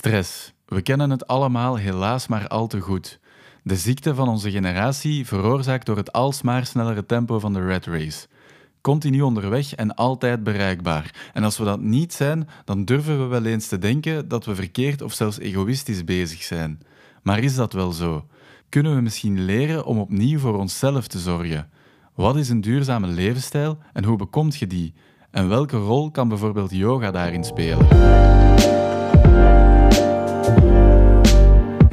Stress. We kennen het allemaal helaas maar al te goed. De ziekte van onze generatie veroorzaakt door het alsmaar snellere tempo van de red race. Continu onderweg en altijd bereikbaar. En als we dat niet zijn, dan durven we wel eens te denken dat we verkeerd of zelfs egoïstisch bezig zijn. Maar is dat wel zo? Kunnen we misschien leren om opnieuw voor onszelf te zorgen? Wat is een duurzame levensstijl en hoe bekomt je die? En welke rol kan bijvoorbeeld yoga daarin spelen?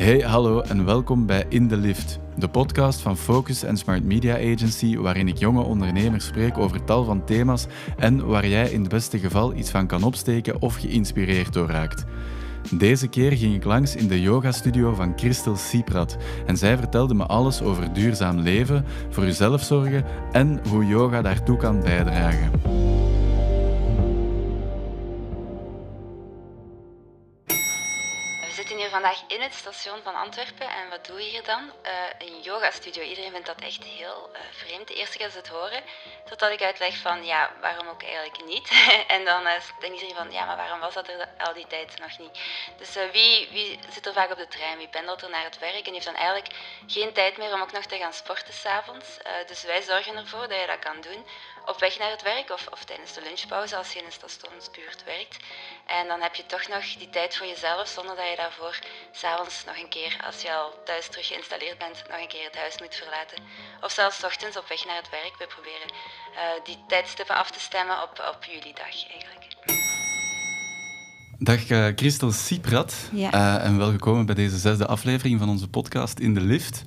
Hey, hallo en welkom bij In the Lift, de podcast van Focus en Smart Media Agency, waarin ik jonge ondernemers spreek over tal van thema's en waar jij in het beste geval iets van kan opsteken of geïnspireerd door raakt. Deze keer ging ik langs in de yogastudio van Christel Siprat en zij vertelde me alles over duurzaam leven, voor jezelf zorgen en hoe yoga daartoe kan bijdragen. Vandaag in het station van Antwerpen en wat doe je hier dan? Uh, een yogastudio. Iedereen vindt dat echt heel uh, vreemd, de eerste keer ze het horen. Totdat ik uitleg van, ja, waarom ook eigenlijk niet? en dan uh, denken ze van, ja, maar waarom was dat er al die tijd nog niet? Dus wie, wie zit er vaak op de trein? Wie pendelt er naar het werk en heeft dan eigenlijk geen tijd meer om ook nog te gaan sporten s'avonds? dus wij zorgen ervoor dat je dat kan doen op weg naar het werk of, of tijdens de lunchpauze als je in een stationsbuurt werkt. En dan heb je toch nog die tijd voor jezelf zonder dat je daarvoor s'avonds nog een keer, als je al thuis terug geïnstalleerd bent, nog een keer het huis moet verlaten. Of zelfs ochtends op weg naar het werk. We proberen uh, die tijdstippen af te stemmen op, op jullie dag eigenlijk. Dag uh, Christel Siprat ja. uh, en welkom bij deze zesde aflevering van onze podcast In de Lift.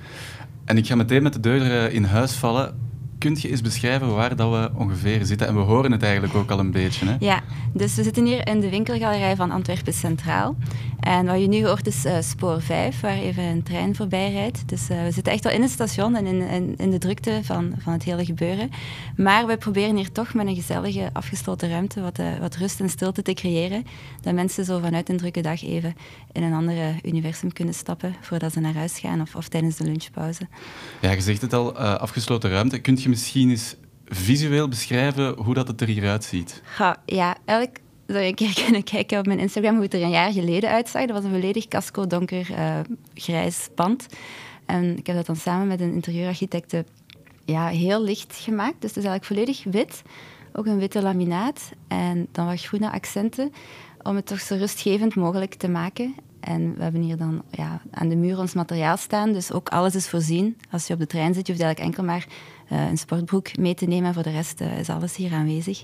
En ik ga meteen met de deur in huis vallen. Kunt je eens beschrijven waar dat we ongeveer zitten? En we horen het eigenlijk ook al een beetje. Hè? Ja, dus we zitten hier in de winkelgalerij van Antwerpen Centraal. En wat je nu hoort is uh, spoor 5, waar even een trein voorbij rijdt. Dus uh, we zitten echt al in het station en in, in, in, de drukte van, van het hele gebeuren. Maar we proberen hier toch met een gezellige, afgesloten ruimte wat, uh, wat rust en stilte te creëren. Dat mensen zo vanuit een drukke dag even in een andere universum kunnen stappen voordat ze naar huis gaan of, of tijdens de lunchpauze. Ja, je zegt het al, afgesloten ruimte. Kunt je misschien eens visueel beschrijven hoe dat het er hieruit ziet? Ja, eigenlijk zou je een keer kunnen kijken op mijn Instagram hoe het er een jaar geleden uitzag. Dat was een volledig casco donker uh, grijs pand. En ik heb dat dan samen met een interieurarchitecte ja, heel licht gemaakt. Dus het is eigenlijk volledig wit. Ook een witte laminaat en dan wat groene accenten om het toch zo rustgevend mogelijk te maken. En we hebben hier dan ja, aan de muur ons materiaal staan, dus ook alles is voorzien. Als je op de trein zit, je hoeft eigenlijk enkel maar een sportbroek mee te nemen. Voor de rest uh, is alles hier aanwezig.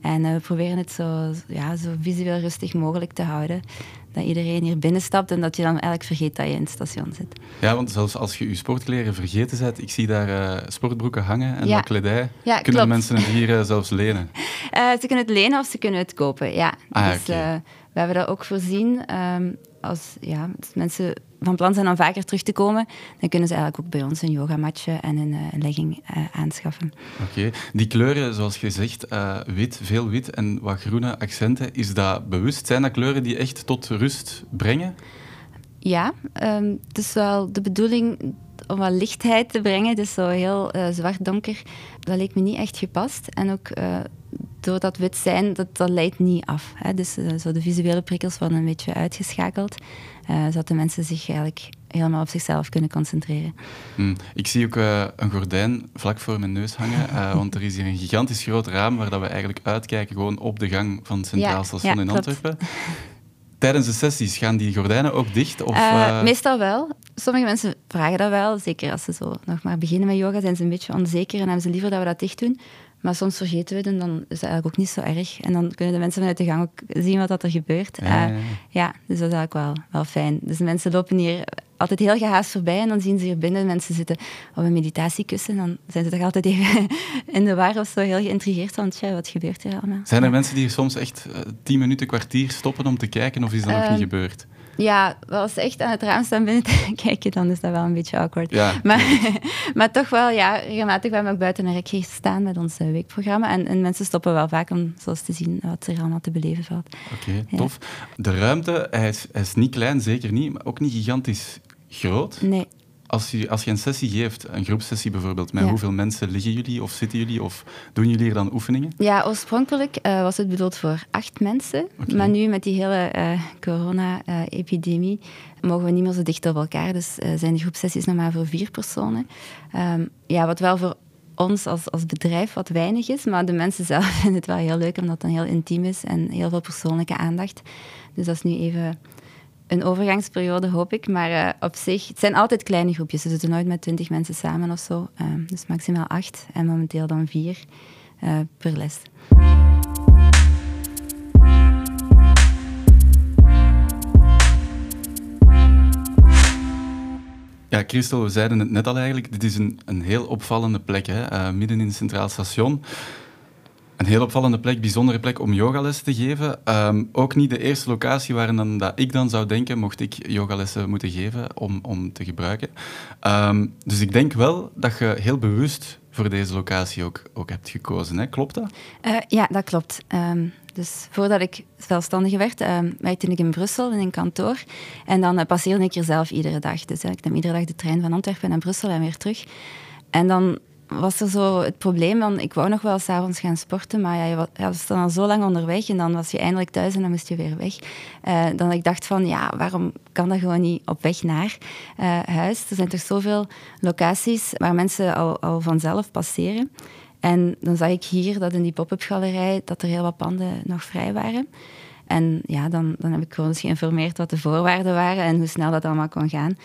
En uh, we proberen het zo, ja, zo visueel rustig mogelijk te houden. Dat iedereen hier binnenstapt en dat je dan eigenlijk vergeet dat je in het station zit. Ja, want zelfs als je je sportkleren vergeten bent, ik zie daar sportbroeken hangen en ja. kledij. Ja, kunnen de mensen het hier zelfs lenen? ze kunnen het lenen of ze kunnen het kopen, ja. Ah, dus, okay. we hebben dat ook voorzien. Um, als, ja, als mensen van plan zijn om vaker terug te komen, dan kunnen ze eigenlijk ook bij ons een yogamatje en een, uh, legging uh, aanschaffen. Oké. Die kleuren, zoals je zegt, uh, wit, veel wit en wat groene accenten, is dat bewust? Zijn dat kleuren die echt tot rust brengen? Ja, um, het is wel de bedoeling om wat lichtheid te brengen. Dus zo heel zwart-donker, dat leek me niet echt gepast. En ook door dat wit zijn, dat, dat leidt niet af. Hè. Dus uh, zo de visuele prikkels worden een beetje uitgeschakeld, uh, zodat de mensen zich eigenlijk helemaal op zichzelf kunnen concentreren. Hmm. Ik zie ook uh, een gordijn vlak voor mijn neus hangen, want er is hier een gigantisch groot raam waar dat we eigenlijk uitkijken gewoon op de gang van het Centraal Station ja, in Antwerpen. Tijdens de sessies gaan die gordijnen ook dicht? Of, Meestal wel. Sommige mensen vragen dat wel, zeker als ze zo nog maar beginnen met yoga, zijn ze een beetje onzeker en hebben ze liever dat we dat dicht doen. Maar soms vergeten we het en dan is dat eigenlijk ook niet zo erg. En dan kunnen de mensen vanuit de gang ook zien wat dat er gebeurt. Ja, uh, ja, dus dat is eigenlijk wel, wel fijn. Dus de mensen lopen hier altijd heel gehaast voorbij en dan zien ze hier binnen mensen zitten op een meditatiekussen. Dan zijn ze toch altijd even in de war of zo heel geïntrigeerd. Want ja, wat gebeurt hier allemaal? Zijn er mensen die soms echt uh, tien minuten, kwartier stoppen om te kijken of is dat nog niet ehm, gebeurd? Ja, als ze echt aan het raam staan binnen te kijken, dan is dat wel een beetje awkward. Ja, maar, maar toch wel, ja, regelmatig hebben we ook buiten een rek gestaan met ons eh, weekprogramma. En, en, mensen stoppen wel vaak om zo te zien wat er allemaal te beleven valt. Oké, tof. De ruimte, hij is, hij is niet klein, zeker niet, maar ook niet gigantisch groot. Nee. Als je, als je een sessie geeft, een groepsessie bijvoorbeeld, met hoeveel mensen liggen jullie of zitten jullie of doen jullie hier dan oefeningen? Ja, oorspronkelijk uh, was het bedoeld voor acht mensen. Maar nu met die hele uh, corona-epidemie mogen we niet meer zo dicht op elkaar. Dus uh, zijn de groepsessies nog maar voor vier personen. Um, ja, wat wel voor ons als, als bedrijf wat weinig is, maar de mensen zelf vinden het wel heel leuk omdat het dan heel intiem is en heel veel persoonlijke aandacht. Dus dat is nu even een overgangsperiode, hoop ik. Maar uh, op zich, het zijn altijd kleine groepjes. We zitten nooit met twintig mensen samen of zo. Uh, dus maximaal acht en momenteel dan vier uh, per les. Ja, Christel, we zeiden het net al eigenlijk. Dit is een, een heel opvallende plek, hè? midden in het Centraal Station. Een heel opvallende plek, bijzondere plek om yogales te geven. Ehm, ook niet de eerste locatie waar dan, dat ik dan zou denken, mocht ik yogalessen moeten geven om, om te gebruiken. Um, dus ik denk wel dat je heel bewust voor deze locatie ook, ook hebt gekozen. Hè? Klopt dat? Uh, ja, dat klopt. Um, dus voordat ik zelfstandige werd, werkte ik in Brussel in een kantoor. En dan uh, passeerde ik er zelf iedere dag. Dus uh, ik nam iedere dag de trein van Antwerpen naar Brussel en weer terug. En dan was er zo het probleem van, ik wou nog wel s'avonds gaan sporten, maar ja, je was, dan al zo lang onderweg en dan was je eindelijk thuis en dan moest je weer weg. Uh, dan ik dacht van, ja, waarom kan dat gewoon niet op weg naar uh, huis? Er zijn toch zoveel locaties waar mensen al, al vanzelf passeren. En dan zag ik hier dat in die pop-up galerij dat er heel wat panden nog vrij waren. En ja, dan, dan heb ik gewoon eens geïnformeerd wat de voorwaarden waren en hoe snel dat allemaal kon gaan.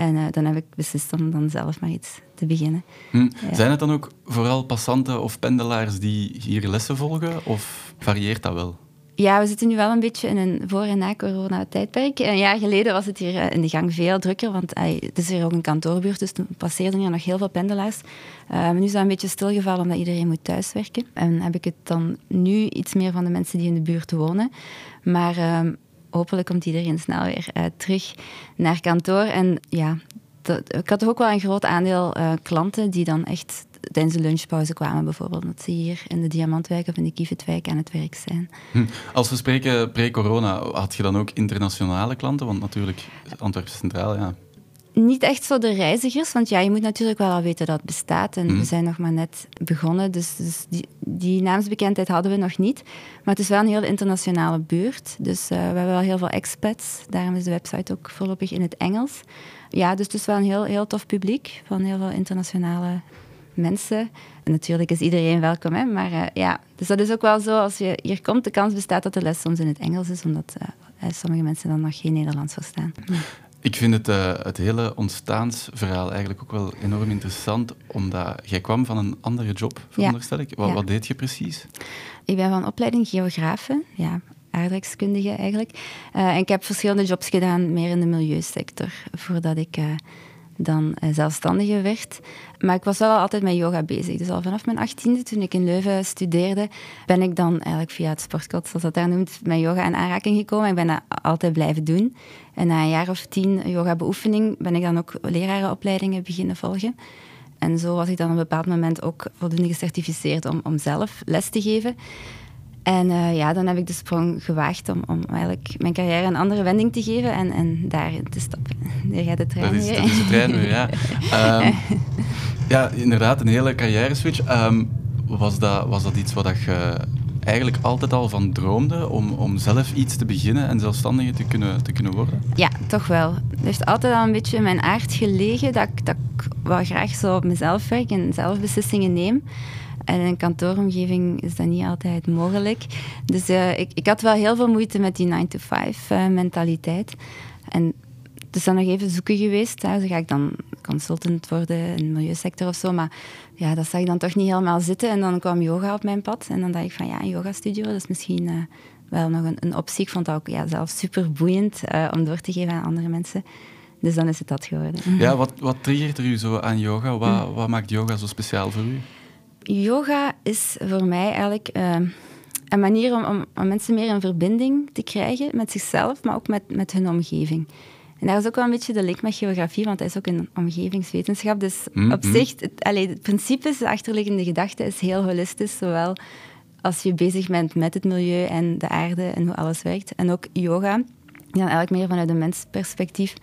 En uh, dan heb ik beslist om dan zelf maar iets te beginnen. Hm. Zijn het dan ook vooral passanten of pendelaars die hier lessen volgen, of varieert dat wel? Ja, we zitten nu wel een beetje in een voor- en na-corona-tijdperk. Een jaar geleden was het hier eh, in de gang veel drukker, want ay, het is hier ook een kantoorbuurt, dus toen passeerden hier nog heel veel pendelaars. Uh, maar nu is dat een beetje stilgevallen omdat iedereen moet thuiswerken. En heb ik het dan nu iets meer van de mensen die in de buurt wonen. Maar uh, hopelijk komt iedereen snel weer uh, terug naar kantoor. En ja, dat, ik had toch ook wel een groot aandeel uh, klanten die dan echt tijdens de lunchpauze kwamen bijvoorbeeld. Dat ze hier in de Diamantwijk of in de Kievitwijk aan het werk zijn. Hm. Als we spreken pre-corona, had je dan ook internationale klanten? Want natuurlijk, Antwerpen Centraal, ja, niet echt zo de reizigers, want ja, je moet natuurlijk wel al weten dat het bestaat. En we mhm. zijn nog maar net begonnen, dus, dus, die, die, naamsbekendheid hadden we nog niet. Maar het is wel een heel internationale buurt, dus uh, we hebben wel heel veel expats. Daarom is de website ook voorlopig in het Engels. Ja, dus het is wel een heel, heel tof publiek van heel veel internationale mensen. En natuurlijk is iedereen welkom, hè? maar uh, ja. Dus dat is ook wel zo, als je hier komt, de kans bestaat dat de les soms in het Engels is, omdat uh, sommige mensen dan nog geen Nederlands verstaan. Ik vind het, uh, het hele ontstaansverhaal eigenlijk ook wel enorm interessant, omdat jij kwam van een andere job, veronderstel ik. Wat, wat, deed je precies? Ik ben van opleiding geografe, ja, aardrijkskundige eigenlijk. Uh, en ik heb verschillende jobs gedaan, meer in de milieusector, voordat ik uh, dan uh, zelfstandige werd. Maar ik was wel altijd met yoga bezig. Dus al vanaf mijn achttiende, toen ik in Leuven studeerde, ben ik dan eigenlijk via het sportkot, zoals dat daar noemt, met yoga in aanraking gekomen. Ik ben dat altijd blijven doen. En na een jaar of tien yoga-beoefening ben ik dan ook lerarenopleidingen beginnen volgen. En zo was ik dan op een bepaald moment ook voldoende gecertificeerd om, om zelf les te geven. En uh, ja, dan heb ik de sprong gewaagd om, om eigenlijk mijn carrière een andere wending te geven en, en daar te stappen. Daar gaat de trein dat is, dat is de trein weer, ja. um, ja, inderdaad, een hele carrière switch. Um, was, dat, was dat iets wat je eigenlijk altijd al van droomde om, om zelf iets te beginnen en zelfstandige te kunnen, te kunnen worden? Ja, toch wel. Het heeft altijd al een beetje in mijn aard gelegen dat ik, dat ik wel graag zo op mezelf werk en zelf beslissingen neem. En in een kantooromgeving is dat niet altijd mogelijk. Dus uh, ik, ik had wel heel veel moeite met die 9-to-5-mentaliteit. Uh, en het is dan nog even zoeken geweest. Hè. ga ik dan consultant worden in de milieusector of zo. Maar ja, dat zag ik dan toch niet helemaal zitten. En dan kwam yoga op mijn pad. En dan dacht ik van ja, een yogastudio, dat is misschien uh, wel nog een, een, optie. Ik vond dat ook ja, zelf super boeiend om door te geven aan andere mensen. Dus dan is het dat geworden. Ja, wat, wat triggert er u zo aan yoga? Wat, wat maakt yoga zo speciaal voor u? Yoga is voor mij eigenlijk uh, een manier om, om, om, mensen meer in verbinding te krijgen met zichzelf, maar ook met, met hun omgeving. En daar is ook wel een beetje de link met geografie, want dat is ook een omgevingswetenschap. Dus mm, op mm. zich, het, allee, het principe, de achterliggende gedachte, is heel holistisch, zowel als je bezig bent met het milieu en de aarde en hoe alles werkt. En ook yoga die dan eigenlijk meer vanuit een mensperspectief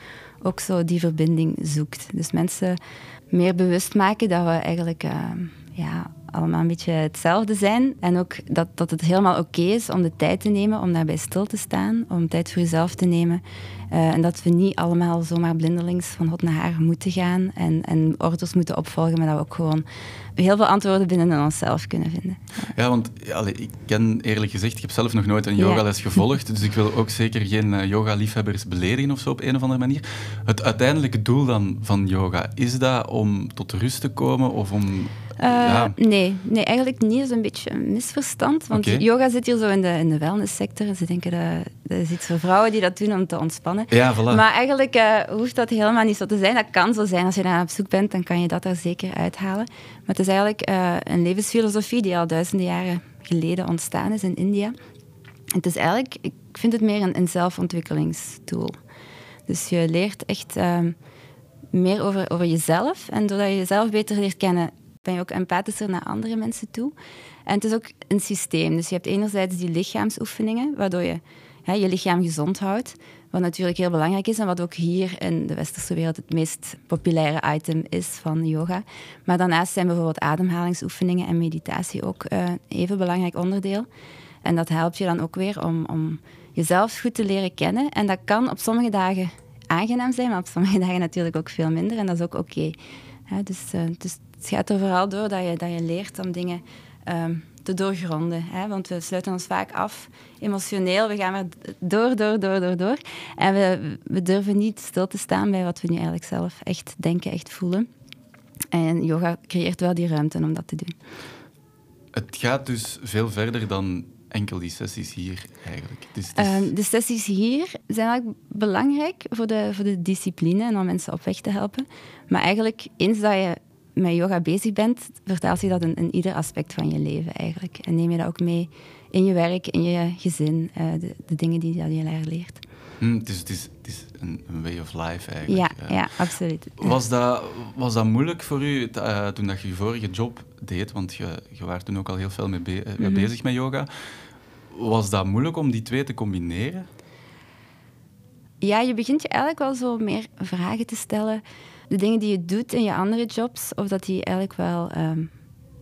ook zo die verbinding zoekt. Dus mensen meer bewust maken dat we eigenlijk ehm, ja, allemaal een beetje hetzelfde zijn. En ook dat, dat het helemaal oké is om de tijd te nemen om daarbij stil te staan, om tijd voor jezelf te nemen. Eh, en dat we niet allemaal zomaar blindelings van hot naar haar moeten gaan en, en orders moeten opvolgen, maar dat we ook gewoon heel veel antwoorden binnen onszelf kunnen vinden. Ja, want ik ken eerlijk gezegd, ik heb zelf nog nooit een yogales gevolgd, dus ik wil ook zeker geen uh, yoga-liefhebbers beledigen of zo op een of andere manier. Het uiteindelijke doel dan van yoga, is dat om tot rust te komen of om uh, nee, nee, eigenlijk niet. Dat is een beetje een misverstand. Want yoga zit hier zo in de, in de wellnesssector. Ze denken dat, dat is iets voor vrouwen die dat doen om te ontspannen. Ja, voilà. Maar eigenlijk uh, hoeft dat helemaal niet zo te zijn. Dat kan zo zijn. Als je daar op zoek bent, dan kan je dat er zeker uithalen. Maar het is eigenlijk uh, een levensfilosofie die al duizenden jaren geleden ontstaan is in India. Het is eigenlijk, ik vind het meer een, een zelfontwikkelingstool. Dus je leert echt ehm, meer over, over jezelf. En doordat je jezelf beter leert kennen, ben je ook empathischer naar andere mensen toe. En het is ook een systeem. Dus je hebt enerzijds die lichaamsoefeningen, waardoor je je lichaam gezond houdt. Wat natuurlijk heel belangrijk is en wat ook hier in de westerse wereld het meest populaire item is van yoga. Maar daarnaast zijn bijvoorbeeld ademhalingsoefeningen en meditatie ook uh, even belangrijk onderdeel. En dat helpt je dan ook weer om, om jezelf goed te leren kennen. En dat kan op sommige dagen aangenaam zijn, maar op sommige dagen natuurlijk ook veel minder. En dat is ook oké. Dus, uh, dus het gaat er vooral door dat je, dat je leert om dingen ehm, te doorgronden. Hè? Want we sluiten ons vaak af emotioneel. We gaan maar door, door, door, door, door. En we, we durven niet stil te staan bij wat we nu eigenlijk zelf echt denken, echt voelen. En yoga creëert wel die ruimte om dat te doen. Het gaat dus veel verder dan enkel die sessies hier eigenlijk? Dus, de sessies hier zijn eigenlijk belangrijk voor de, voor de discipline en om mensen op weg te helpen. Maar eigenlijk, eens dat je met yoga bezig bent, vertaalt zich dat in, in, ieder aspect van je leven eigenlijk. En neem je dat ook mee in je werk, in je gezin, uh, de, de, dingen die, je daar leert. Hmm, het, is, het, is, het is een, een, way of life eigenlijk. Ja, ja absoluut. Was dat, was dat moeilijk voor u uh, toen dat je je vorige job deed? Want je, je was toen ook al heel veel mee be mm -hmm. bezig met yoga. Was dat moeilijk om die twee te combineren? Ja, je begint je eigenlijk wel zo meer vragen te stellen de dingen die je doet in je andere jobs, of dat die eigenlijk wel um,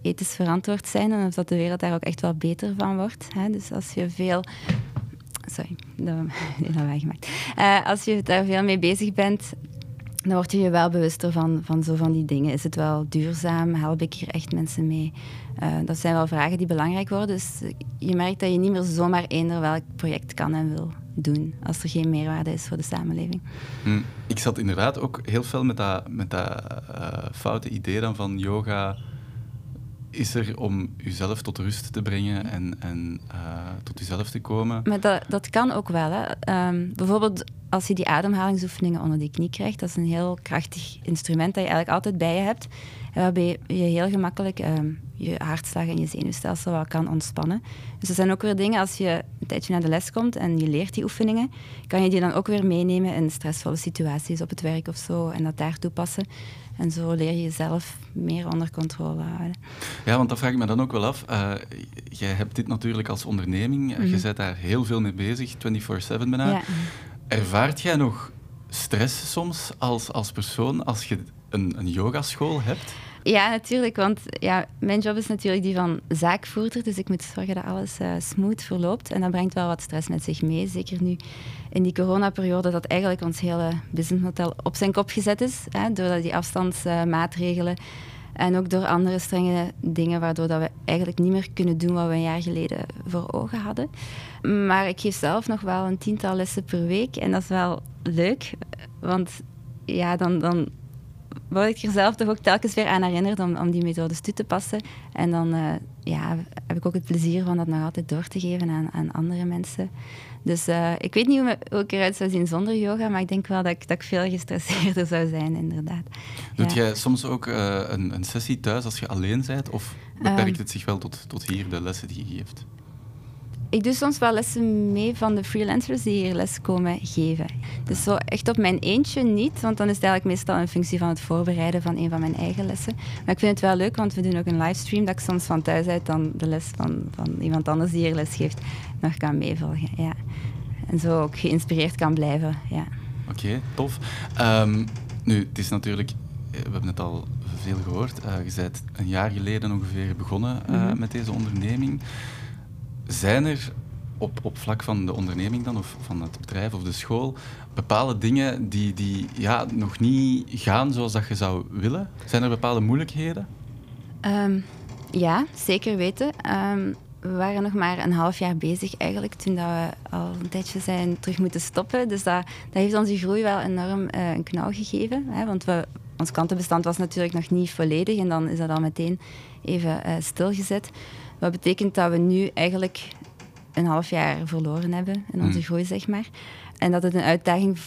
ethisch verantwoord zijn en of dat de wereld daar ook echt wel beter van wordt. Hè? Dus als je veel. Sorry, dat, dat weggemaakt. Uh, als je daar veel mee bezig bent, dan word je je wel bewuster van, van zo van die dingen. Is het wel duurzaam? Help ik hier echt mensen mee? Uh, dat zijn wel vragen die belangrijk worden. Dus je merkt dat je niet meer zomaar eender welk project kan en wil doen als er geen meerwaarde is voor de samenleving. Hm. Ik zat inderdaad ook heel veel met dat, met dat uh, foute idee dan van yoga is er om jezelf tot rust te brengen en, en uh, tot jezelf te komen. Maar dat, dat kan ook wel. Hè. Um, bijvoorbeeld als je die ademhalingsoefeningen onder die knie krijgt, dat is een heel krachtig instrument dat je eigenlijk altijd bij je hebt. Waarbij je heel gemakkelijk um, je hartslag en je zenuwstelsel wel kan ontspannen. Dus er zijn ook weer dingen, als je een tijdje naar de les komt en je leert die oefeningen, kan je die dan ook weer meenemen in stressvolle situaties op het werk of zo en dat daar toepassen. En zo leer je jezelf meer onder controle houden. Ja, want dat vraag ik me dan ook wel af. Uh, jij hebt dit natuurlijk als onderneming. Mm -hmm. Je bent daar heel veel mee bezig, 24-7 bijna. Ja. Ervaart jij nog stress soms als, als persoon als je een, een yogaschool hebt? Ja, natuurlijk. Want ja, mijn job is natuurlijk die van zaakvoerder. Dus ik moet zorgen dat alles uh, smooth verloopt. En dat brengt wel wat stress met zich mee. Zeker nu in die coronaperiode dat eigenlijk ons hele businessmodel op zijn kop gezet is. Hè, door die afstandsmaatregelen. En ook door andere strenge dingen, waardoor dat we eigenlijk niet meer kunnen doen wat we een jaar geleden voor ogen hadden. Maar ik geef zelf nog wel een tiental lessen per week. En dat is wel leuk, want ja, dan, dan word ik er zelf toch ook telkens weer aan herinnerd om, om die methodes toe te passen. En dan uh, ja, heb ik ook het plezier van dat nog altijd door te geven aan, aan andere mensen. Dus uh, ik weet niet hoe, hoe ik eruit zou zien zonder yoga, maar ik denk wel dat ik, dat ik veel gestresseerder zou zijn, inderdaad. Doet ja. jij soms ook uh, een, een, sessie thuis als je alleen bent? Of beperkt um, het zich wel tot, tot hier, de lessen die je geeft? Ik doe soms wel lessen mee van de freelancers die hier les komen geven. Dus zo echt op mijn eentje niet, want dan is het eigenlijk meestal een functie van het voorbereiden van een van mijn eigen lessen. Maar ik vind het wel leuk, want we doen ook een livestream dat ik soms van thuis uit dan de les van, van iemand anders die hier les geeft nog kan meevolgen. Ja. en zo ook geïnspireerd kan blijven. Ja. Oké, tof. Ehm, nu, het is natuurlijk, we hebben het al veel gehoord. Uh, je bent een jaar geleden ongeveer begonnen mm met deze onderneming. Zijn er op, op vlak van de onderneming dan, of van het bedrijf of de school, bepaalde dingen die, die ja, nog niet gaan zoals dat je zou willen? Zijn er bepaalde moeilijkheden? Ehm, ja, zeker weten. Ehm, we waren nog maar een half jaar bezig eigenlijk toen dat we al een tijdje zijn terug moeten stoppen. Dus dat, dat heeft onze groei wel enorm uh, een knauw gegeven. Hè, want we, ons klantenbestand was natuurlijk nog niet volledig en dan is dat al meteen even uh, stilgezet. Wat betekent dat we nu eigenlijk een half jaar verloren hebben in onze mm. groei, zeg maar. En dat het een uitdaging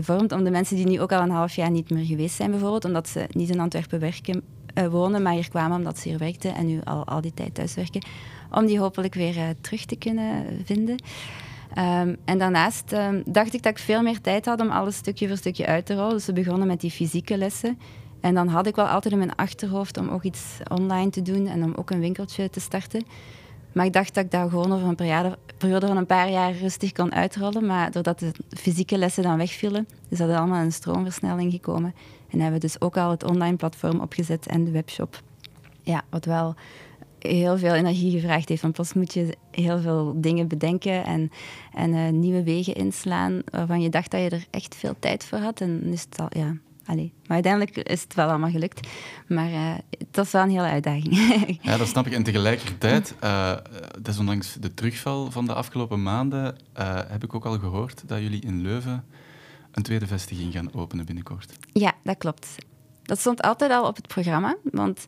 vormt om de mensen die nu ook al een half jaar niet meer geweest zijn, bijvoorbeeld, omdat ze niet in Antwerpen werken, uh, wonen, maar hier kwamen omdat ze hier werkten en nu al, al die tijd thuis werken, om die hopelijk weer uh, terug te kunnen vinden. Um, en daarnaast um, dacht ik dat ik veel meer tijd had om alles stukje voor stukje uit te rollen. Dus we begonnen met die fysieke lessen. En dan had ik wel altijd in mijn achterhoofd om ook iets online te doen en om ook een winkeltje te starten. Maar ik dacht dat ik dat gewoon over een periode, periode van een paar jaar rustig kon uitrollen. Maar doordat de fysieke lessen dan wegvielen, is dat allemaal een stroomversnelling gekomen. En hebben we dus ook al het online platform opgezet en de webshop. Ja, wat wel heel veel energie gevraagd heeft. Want plots moet je heel veel dingen bedenken en, en uh, nieuwe wegen inslaan waarvan je dacht dat je er echt veel tijd voor had. En is het al, ja, Allee, maar uiteindelijk is het wel allemaal gelukt. Maar uh, het was wel een hele uitdaging. ja, dat snap ik. En tegelijkertijd, uh, desondanks de terugval van de afgelopen maanden, uh, heb ik ook al gehoord dat jullie in Leuven een tweede vestiging gaan openen binnenkort. Ja, dat klopt. Dat stond altijd al op het programma. Want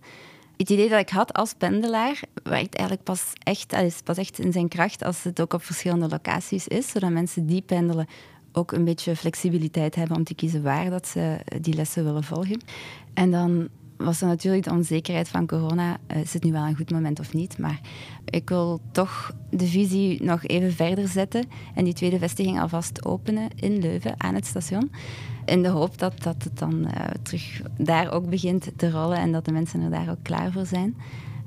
het idee dat ik had als pendelaar werkt eigenlijk pas echt, is pas echt in zijn kracht als het ook op verschillende locaties is, zodat mensen die pendelen ook een beetje flexibiliteit hebben om te kiezen waar dat ze die lessen willen volgen. En dan was er natuurlijk de onzekerheid van corona. Uh, is het nu wel een goed moment of niet? Maar ik wil toch de visie nog even verder zetten en die tweede vestiging alvast openen in Leuven aan het station. In de hoop dat, dat het dan uh, terug daar ook begint te rollen en dat de mensen er daar ook klaar voor zijn.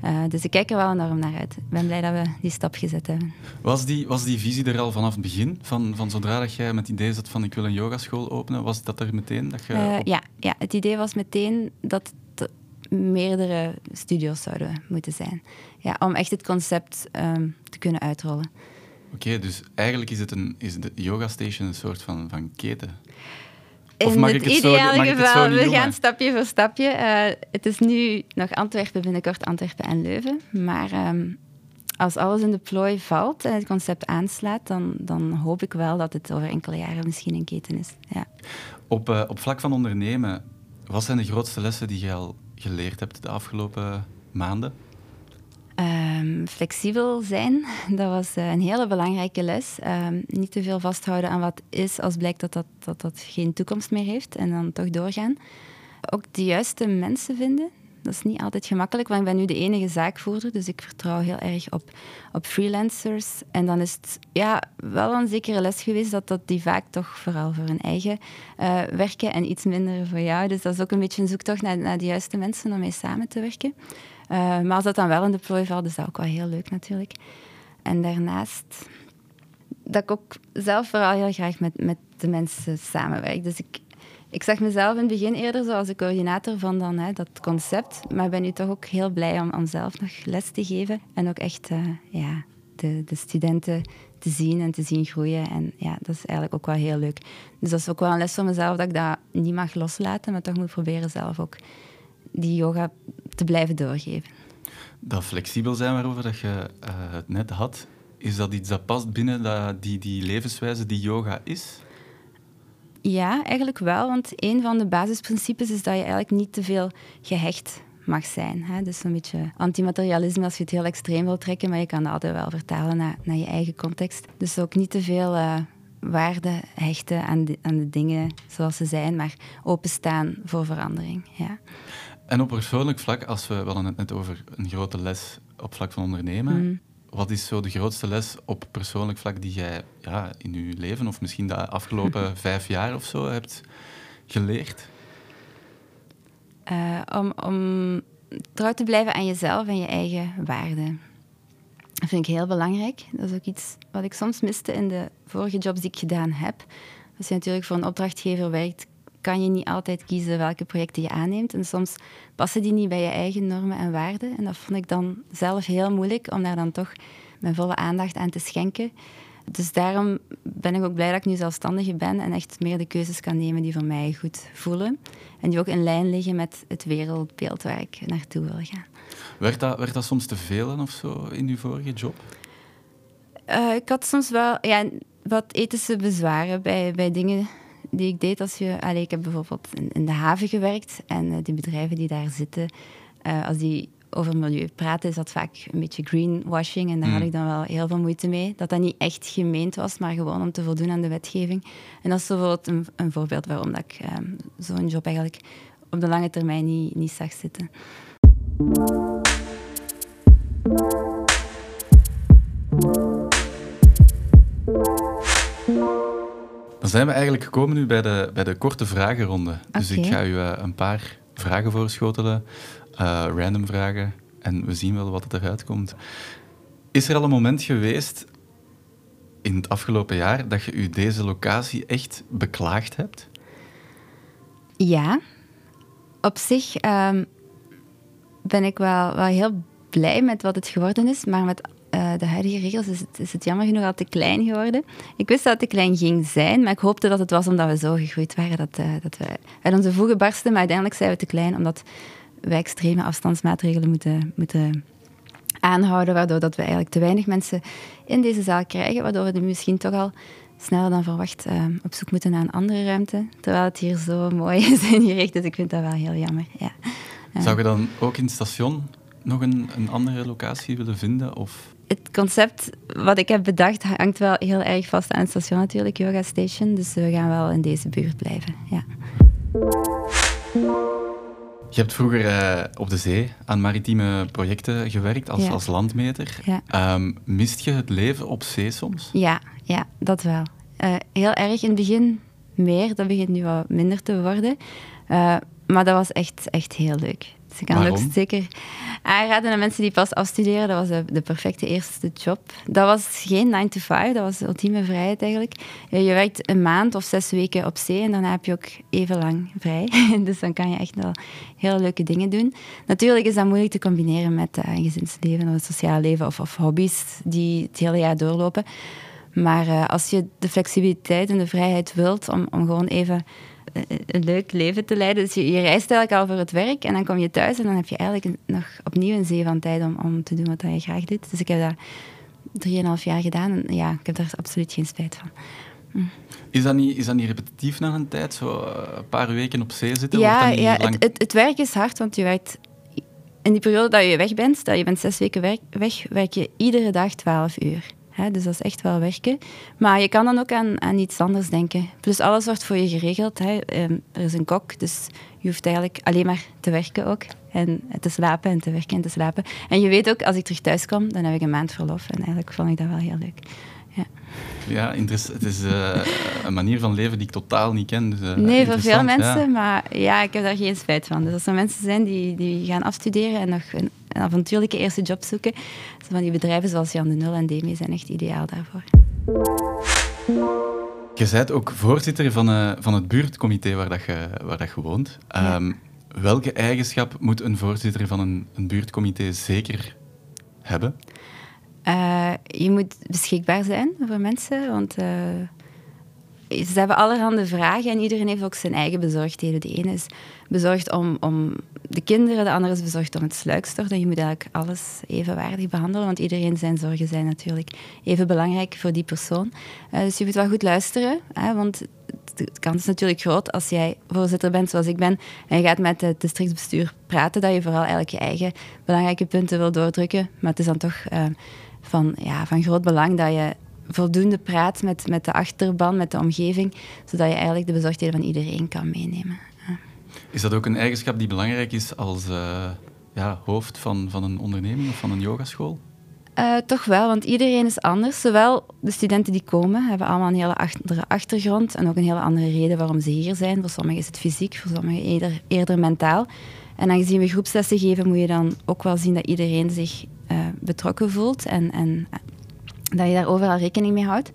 Uh, dus ik kijk er wel enorm naar uit. Ik ben blij dat we die stap gezet hebben. Was die, was die visie er al vanaf het begin? Van, van zodra dat jij met het idee zat van ik wil een yogaschool openen, was dat er meteen? Dat je uh, ja, ja, het idee was meteen dat het meerdere studio's zouden moeten zijn. Ja, om echt het concept um, te kunnen uitrollen. Oké, dus eigenlijk is, het een, is de Yoga Station een soort van, van keten? In het, ideale geval, we gaan stapje voor stapje. Uh, het is nu nog Antwerpen, binnenkort Antwerpen en Leuven. Maar um, als alles in de plooi valt en het concept aanslaat, dan, dan hoop ik wel dat het over enkele jaren misschien een keten is. Ja. Op, uh, op vlak van ondernemen, wat zijn de grootste lessen die je al geleerd hebt de afgelopen maanden? Um, flexibel zijn, dat was uh, een hele belangrijke les. Um, niet te veel vasthouden aan wat is als blijkt dat dat, dat dat geen toekomst meer heeft en dan toch doorgaan. Ook de juiste mensen vinden. Dat is niet altijd gemakkelijk, want ik ben nu de enige zaakvoerder, dus ik vertrouw heel erg op, op freelancers. En dan is het ja, wel een zekere les geweest dat, dat die vaak toch vooral voor hun eigen uh, werken en iets minder voor jou. Dus dat is ook een beetje een zoektocht naar, naar de juiste mensen om mee samen te werken. Uh, maar als dat dan wel in de valt, is dat ook wel heel leuk natuurlijk. En daarnaast dat ik ook zelf vooral heel graag met, met de mensen samenwerk. Dus ik, ik zag mezelf in het begin eerder zo als de coördinator van dan, hè, dat concept. Maar ben nu toch ook heel blij om, om zelf nog les te geven. En ook echt uh, ja, de, de studenten te zien en te zien groeien. En ja, dat is eigenlijk ook wel heel leuk. Dus dat is ook wel een les voor mezelf dat ik dat niet mag loslaten, maar toch moet proberen zelf ook die yoga te blijven doorgeven. Dat flexibel zijn waarover dat je uh, het net had, is dat iets dat past binnen dat, die, die levenswijze die yoga is? Ja, eigenlijk wel. Want een van de basisprincipes is dat je eigenlijk niet te veel gehecht mag zijn. Hè? Dus een beetje antimaterialisme als je het heel extreem wil trekken, maar je kan dat altijd wel vertalen naar, naar je eigen context. Dus ook niet te veel uh, waarde hechten aan de, aan de dingen zoals ze zijn, maar openstaan voor verandering. Ja. En op persoonlijk vlak, als we, we hadden het net over een grote les op vlak van ondernemen. Mm. Wat is zo de grootste les op persoonlijk vlak die jij ja, in je leven, of misschien de afgelopen vijf jaar of zo, hebt geleerd? Uh, om, om trouw te blijven aan jezelf en je eigen waarden. Dat vind ik heel belangrijk. Dat is ook iets wat ik soms miste in de vorige jobs die ik gedaan heb. Als je natuurlijk voor een opdrachtgever werkt, kan je niet altijd kiezen welke projecten je aanneemt. En soms passen die niet bij je eigen normen en waarden. En dat vond ik dan zelf heel moeilijk om daar dan toch mijn volle aandacht aan te schenken. Dus daarom ben ik ook blij dat ik nu zelfstandige ben en echt meer de keuzes kan nemen die voor mij goed voelen. En die ook in lijn liggen met het wereldbeeld waar ik naartoe wil gaan. Werd dat, werd dat soms te veel of zo in uw vorige job? Uh, ik had soms wel ja, wat ethische bezwaren bij, bij dingen die ik deed. Als je, allez, ik heb bijvoorbeeld in, in de haven gewerkt en uh, die bedrijven die daar zitten, uh, als die over milieu praten, is dat vaak een beetje greenwashing. En daar had mm. ik dan wel heel veel moeite mee. Dat dat niet echt gemeend was, maar gewoon om te voldoen aan de wetgeving. En dat is bijvoorbeeld een, een voorbeeld waarom dat ik um, zo'n job eigenlijk op de lange termijn niet, niet zag zitten. Dan zijn we eigenlijk gekomen nu bij de, bij de korte vragenronde. Dus ik ga u uh, een paar vragen voorschotelen uh, random vragen en we zien wel wat eruit komt. Is er al een moment geweest in het afgelopen jaar dat je u deze locatie echt beklaagd hebt? Ja. Op zich um, ben ik wel, wel heel blij met wat het geworden is, maar met uh, de huidige regels is het, is het jammer genoeg al te klein geworden. Ik wist dat het te klein ging zijn, maar ik hoopte dat het was omdat we zo gegroeid waren dat, uh, dat we uit onze voegen barsten. Maar uiteindelijk zijn we te klein omdat wij extreme afstandsmaatregelen moeten, moeten aanhouden, waardoor dat we eigenlijk te weinig mensen in deze zaal krijgen, waardoor we misschien toch al sneller dan verwacht uh, op zoek moeten naar een andere ruimte. Terwijl het hier zo mooi is ingericht, dus ik vind dat wel heel jammer. Ja. Zou je dan ook in het station nog een, een andere locatie willen vinden? Of? Het concept wat ik heb bedacht hangt wel heel erg vast aan het station natuurlijk, Yoga Station. Dus we gaan wel in deze buurt blijven, ja. Je hebt vroeger uh, op de zee aan maritieme projecten gewerkt als, als landmeter. Ja. Um, mist je het leven op zee soms? Ja, ja dat wel. Uh, heel erg in het begin meer, dat begint nu wat minder te worden. Uh, maar dat was echt, echt heel leuk. Dus ik kan Waarom? ook zeker aanraden aan mensen die pas afstuderen. Dat was de, de, perfecte eerste job. Dat was geen 9 to 5, dat was de ultieme vrijheid eigenlijk. Je werkt een maand of zes weken op zee en daarna heb je ook even lang vrij. dus dan kan je echt wel heel leuke dingen doen. Natuurlijk is dat moeilijk te combineren met uh, een gezinsleven of het sociaal leven of, of hobby's die het hele jaar doorlopen. Maar uh, als je de flexibiliteit en de vrijheid wilt om, om gewoon even een leuk leven te leiden. Dus je, je, reist eigenlijk al voor het werk en dan kom je thuis en dan heb je eigenlijk nog opnieuw een zee van tijd om, om te doen wat je graag doet. Dus ik heb dat drieënhalf jaar gedaan en ja, ik heb daar absoluut geen spijt van. Hm. Is, dat niet, is dat niet repetitief na een tijd, zo eh, een paar weken op zee zitten? Ja, ja het, het, het, werk is hard, want je werkt in die periode dat je weg bent, stel je bent zes weken weg, werk je iedere dag twaalf uur dus dat is echt wel werken. Maar je kan dan ook aan, aan iets anders denken. Plus alles wordt voor je geregeld. Hè. Ehm, er is een kok, dus je hoeft eigenlijk alleen maar te werken ook. En te slapen en te werken en te slapen. En je weet ook, als ik terug thuis kom, dan heb ik een maand verlof. En eigenlijk vond ik dat wel heel leuk. Ja, ja het is uh, een manier van leven die ik totaal niet ken. Dus, uh, nee, voor veel mensen, maar ja, ik heb daar geen spijt van. Dus als er mensen zijn die, die gaan afstuderen en nog een, een avontuurlijke eerste job zoeken, van die bedrijven zoals Jan de Nul en Demi zijn echt ideaal daarvoor. Je bent ook voorzitter van, uh, van het buurtcomité waar, dat je, waar dat je woont. Um, welke eigenschap moet een voorzitter van een, een buurtcomité zeker hebben? Uh, je moet beschikbaar zijn voor mensen, want uh, ze hebben allerhande vragen en iedereen heeft ook zijn eigen bezorgdheden. De ene is bezorgd om, om de kinderen, de andere is bezorgd om het sluikstort. En je moet eigenlijk alles evenwaardig behandelen, want iedereen zijn zorgen zijn natuurlijk even belangrijk voor die persoon. Uh, dus je moet wel goed luisteren, hè, want de kans is natuurlijk groot als jij voorzitter bent zoals ik ben en je gaat met het districtsbestuur praten, dat je vooral eigenlijk je eigen belangrijke punten wil doordrukken. Maar het is dan toch van, ja, van groot belang dat je voldoende praat met, met de achterban, met de omgeving, zodat je eigenlijk de bezorgdheden van iedereen kan meenemen. Is dat ook een eigenschap die belangrijk is als uh, ja, hoofd van, van een onderneming of van een yogaschool? Uh, toch wel, want iedereen is anders. Zowel de studenten die komen, hebben allemaal een hele andere achtergrond en ook een hele andere reden waarom ze hier zijn. Voor sommigen is het fysiek, voor sommigen eerder, eerder mentaal. En aangezien we groepslessen geven, moet je dan ook wel zien dat iedereen zich betrokken voelt en, en dat je daar overal rekening mee houdt.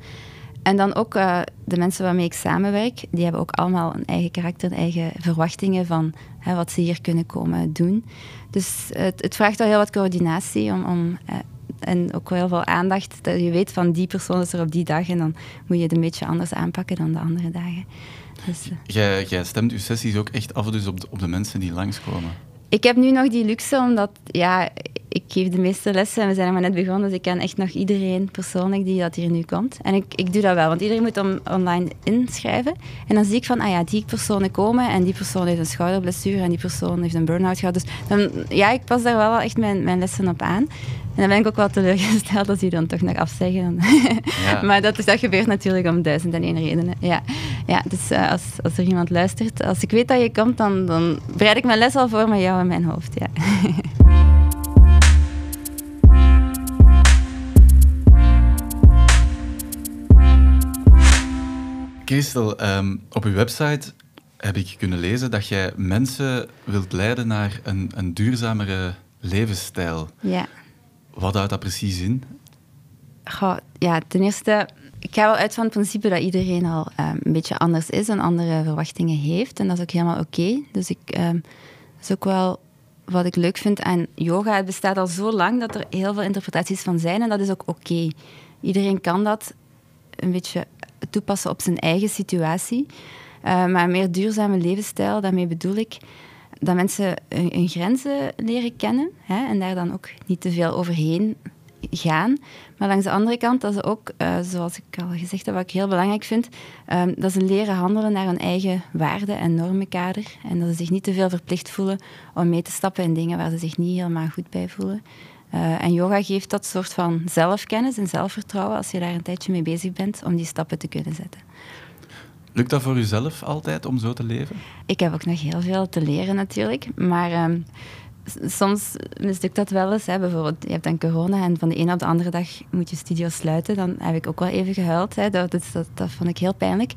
En dan ook uh, de mensen waarmee ik samenwerk, die hebben ook allemaal een eigen karakter, eigen verwachtingen van hè, wat ze hier kunnen komen doen. Dus het, het vraagt al heel wat coördinatie om, om uh, en ook wel heel veel aandacht. Dat je weet van die persoon is er op die dag en dan moet je het een beetje anders aanpakken dan de andere dagen. Dus, jij, stemt je sessies ook echt af dus op de, op de mensen die langskomen? Ik heb nu nog die luxe, omdat ja, ik geef de meeste lessen en we zijn maar net begonnen, dus ik ken echt nog iedereen persoonlijk die dat hier nu komt. En ik, ik doe dat wel, want iedereen moet om, online inschrijven. En dan zie ik van, ah ja, die personen komen en die persoon heeft een schouderblessure en die persoon heeft een burn-out gehad. Dus ja, ik pas daar wel echt mijn, mijn lessen op aan. En dan ben ik ook wel teleurgesteld dat die dan toch nog afzeggen. Ja. maar dat, dat gebeurt natuurlijk om duizend en één redenen. Ja, ja dus uh, als, als er iemand luistert, als ik weet dat je komt, dan, dan bereid ik mijn les al voor met jou in mijn hoofd. Ja. Christel, um, op uw website heb ik kunnen lezen dat jij mensen wilt leiden naar een, een duurzamere levensstijl. Ja. Wat houdt dat precies in? Ja, ten eerste, ik ga wel uit van het principe dat iedereen al um, een beetje anders is en andere verwachtingen heeft. En dat is ook helemaal oké. Dus ik, um, dat is ook wel wat ik leuk vind aan yoga. Het bestaat al zo lang dat er heel veel interpretaties van zijn en dat is ook oké. Iedereen kan dat een beetje toepassen op zijn eigen situatie. Uh, maar een meer duurzame levensstijl, daarmee bedoel ik dat mensen hun, grenzen leren kennen hè, en daar dan ook niet te veel overheen gaan. Maar langs de andere kant, dat ze ook, uh, zoals ik al gezegd heb, wat ik heel belangrijk vind, um, dat ze leren handelen naar hun eigen waarden en normenkader. En dat ze zich niet te veel verplicht voelen om mee te stappen in dingen waar ze zich niet helemaal goed bij voelen. Uh, en yoga geeft dat soort van zelfkennis en zelfvertrouwen als je daar een tijdje mee bezig bent om die stappen te kunnen zetten. Lukt dat voor uzelf altijd om zo te leven? Ik heb ook nog heel veel te leren natuurlijk, maar um, soms mislukt dat wel eens. Hè. Bijvoorbeeld, je hebt dan corona en van de ene op de andere dag moet je studio sluiten. Dan heb ik ook wel even gehuild. Hè. Dat, dat, dat, vond ik heel pijnlijk.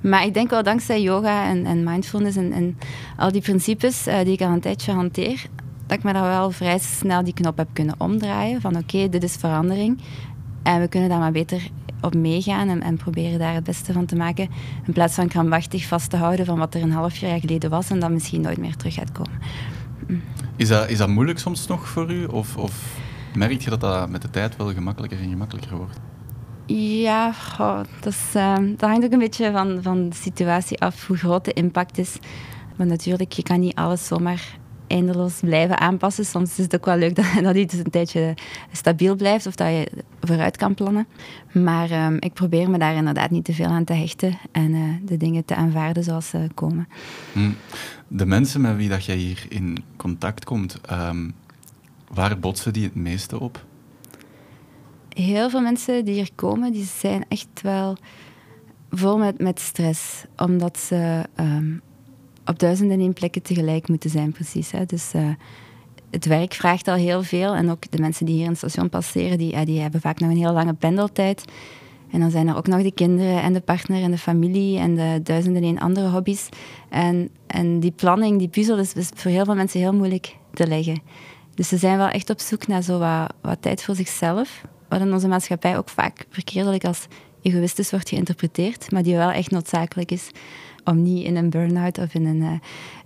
Maar ik denk wel dankzij yoga en, en mindfulness en, en, al die principes uh, die ik al een tijdje hanteer, dat ik me daar wel vrij snel die knop heb kunnen omdraaien. Van oké, dit is verandering. En we kunnen daar maar beter op meegaan en, en, proberen daar het beste van te maken. In plaats van krampachtig vast te houden van wat er een half jaar geleden was en dat misschien nooit meer terug gaat komen. Mm. Is, dat, is dat moeilijk soms nog voor u? Of, of merk je dat dat met de tijd wel gemakkelijker en gemakkelijker wordt? Ja, dat, is, uh, dat, hangt ook een beetje van, van de situatie af, hoe groot de impact is. Maar natuurlijk, je kan niet alles zomaar eindeloos blijven aanpassen. Soms is het ook wel leuk dat, dat iets een tijdje stabiel blijft of dat je vooruit kan plannen. Maar um, ik probeer me daar inderdaad niet te veel aan te hechten en uh, de dingen te aanvaarden zoals ze komen. Hm. De mensen met wie dat jij hier in contact komt, um, waar botsen die het meeste op? Heel veel mensen die hier komen, die zijn echt wel vol met, met stress. Omdat ze um, op duizenden en één plekken tegelijk moeten zijn, precies. Hè. Dus uh, het werk vraagt al heel veel. En ook de mensen die hier in het station passeren, die, uh, die hebben vaak nog een heel lange pendeltijd. En dan zijn er ook nog de kinderen en de partner en de familie en de duizenden en andere hobby's. En, en die planning, die puzzel, is, is, voor heel veel mensen heel moeilijk te leggen. Dus ze zijn wel echt op zoek naar zo wat, wat tijd voor zichzelf. Wat in onze maatschappij ook vaak verkeerdelijk als egoïstisch wordt geïnterpreteerd, maar die wel echt noodzakelijk is om niet in een burn-out of in een, uh,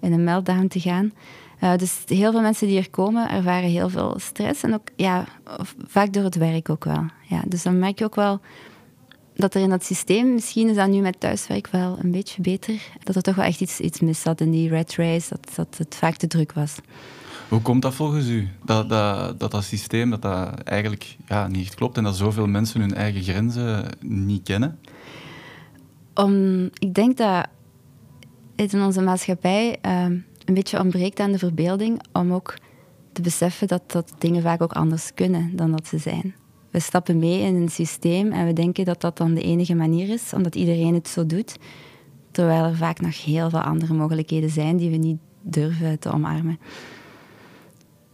in een meltdown te gaan. Uh, dus heel veel mensen die hier komen ervaren heel veel stress en ook ja, vaak door het werk ook wel. Ja, dus dan merk je ook wel dat er in dat systeem, misschien is dat nu met thuiswerk wel een beetje beter, dat er toch wel echt iets, iets mis zat in die red race, dat, dat het vaak te druk was. Hoe komt dat volgens u? Dat dat, dat, dat systeem dat dat eigenlijk ja, niet klopt en dat zoveel mensen hun eigen grenzen niet kennen? Om, ik denk dat in onze maatschappij ehm, een beetje ontbreekt aan de verbeelding om ook te beseffen dat, dat dingen vaak ook anders kunnen dan dat ze zijn. We stappen mee in een systeem en we denken dat dat dan de enige manier is, omdat iedereen het zo doet. Terwijl er vaak nog heel veel andere mogelijkheden zijn die we niet durven te omarmen.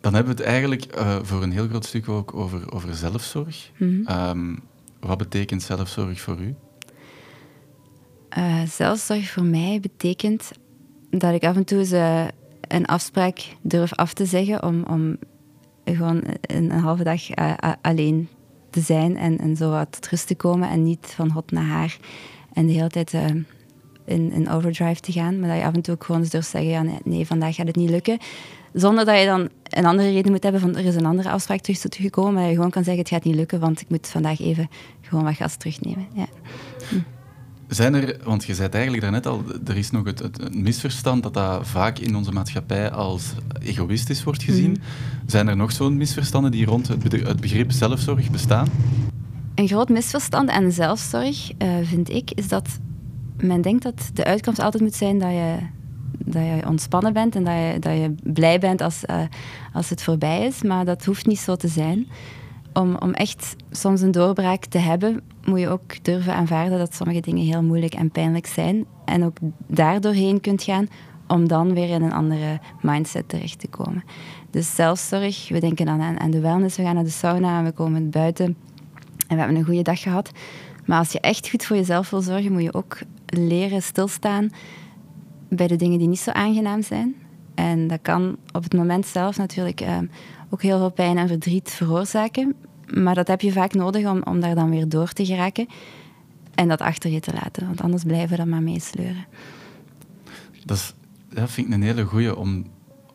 Dan hebben we het eigenlijk uh, voor een heel groot stuk ook over, over zelfzorg. Mm -hmm. um, wat betekent zelfzorg voor u? Uh, zelfzorg voor mij betekent dat ik af en toe uh, een afspraak durf af te zeggen om, om gewoon een, halve dag alleen te zijn en, en zo wat tot rust te komen en niet van hot naar haar en de hele tijd in, in overdrive te gaan. Maar dat je af en toe ook gewoon eens durft zeggen, ja, nee, nee, vandaag gaat het niet lukken. Zonder dat je dan een andere reden moet hebben van er is een andere afspraak terug gekomen. Maar dat je gewoon kan zeggen, het gaat niet lukken, want ik moet vandaag even gewoon wat gas terugnemen. Ja. Hm. Zijn er, want je zei eigenlijk daarnet al, er is nog het, het, misverstand dat dat vaak in onze maatschappij als egoïstisch wordt gezien. Mhm. Zijn er nog zo'n misverstanden die rond het begrip zelfzorg bestaan? Een groot misverstand en zelfzorg, uh, vind ik, is dat men denkt dat de uitkomst altijd moet zijn dat je, dat je ontspannen bent en dat je, dat je blij bent als, uh, als het voorbij is. Maar dat hoeft niet zo te zijn. Om, om echt soms een doorbraak te hebben, moet je ook durven aanvaarden dat sommige dingen heel moeilijk en pijnlijk zijn. En ook daardoorheen kunt gaan om dan weer in een andere mindset terecht te komen. Dus zelfzorg, we denken dan aan, de wellness, we gaan naar de sauna en we komen buiten en we hebben een goede dag gehad. Maar als je echt goed voor jezelf wil zorgen, moet je ook leren stilstaan bij de dingen die niet zo aangenaam zijn. En dat kan op het moment zelf natuurlijk uh, ook heel veel pijn en verdriet veroorzaken. Maar dat heb je vaak nodig om, om daar dan weer door te geraken. En dat achter je te laten, want anders blijven we dat maar meesleuren. Dat, dat vind ik een hele goeie, om,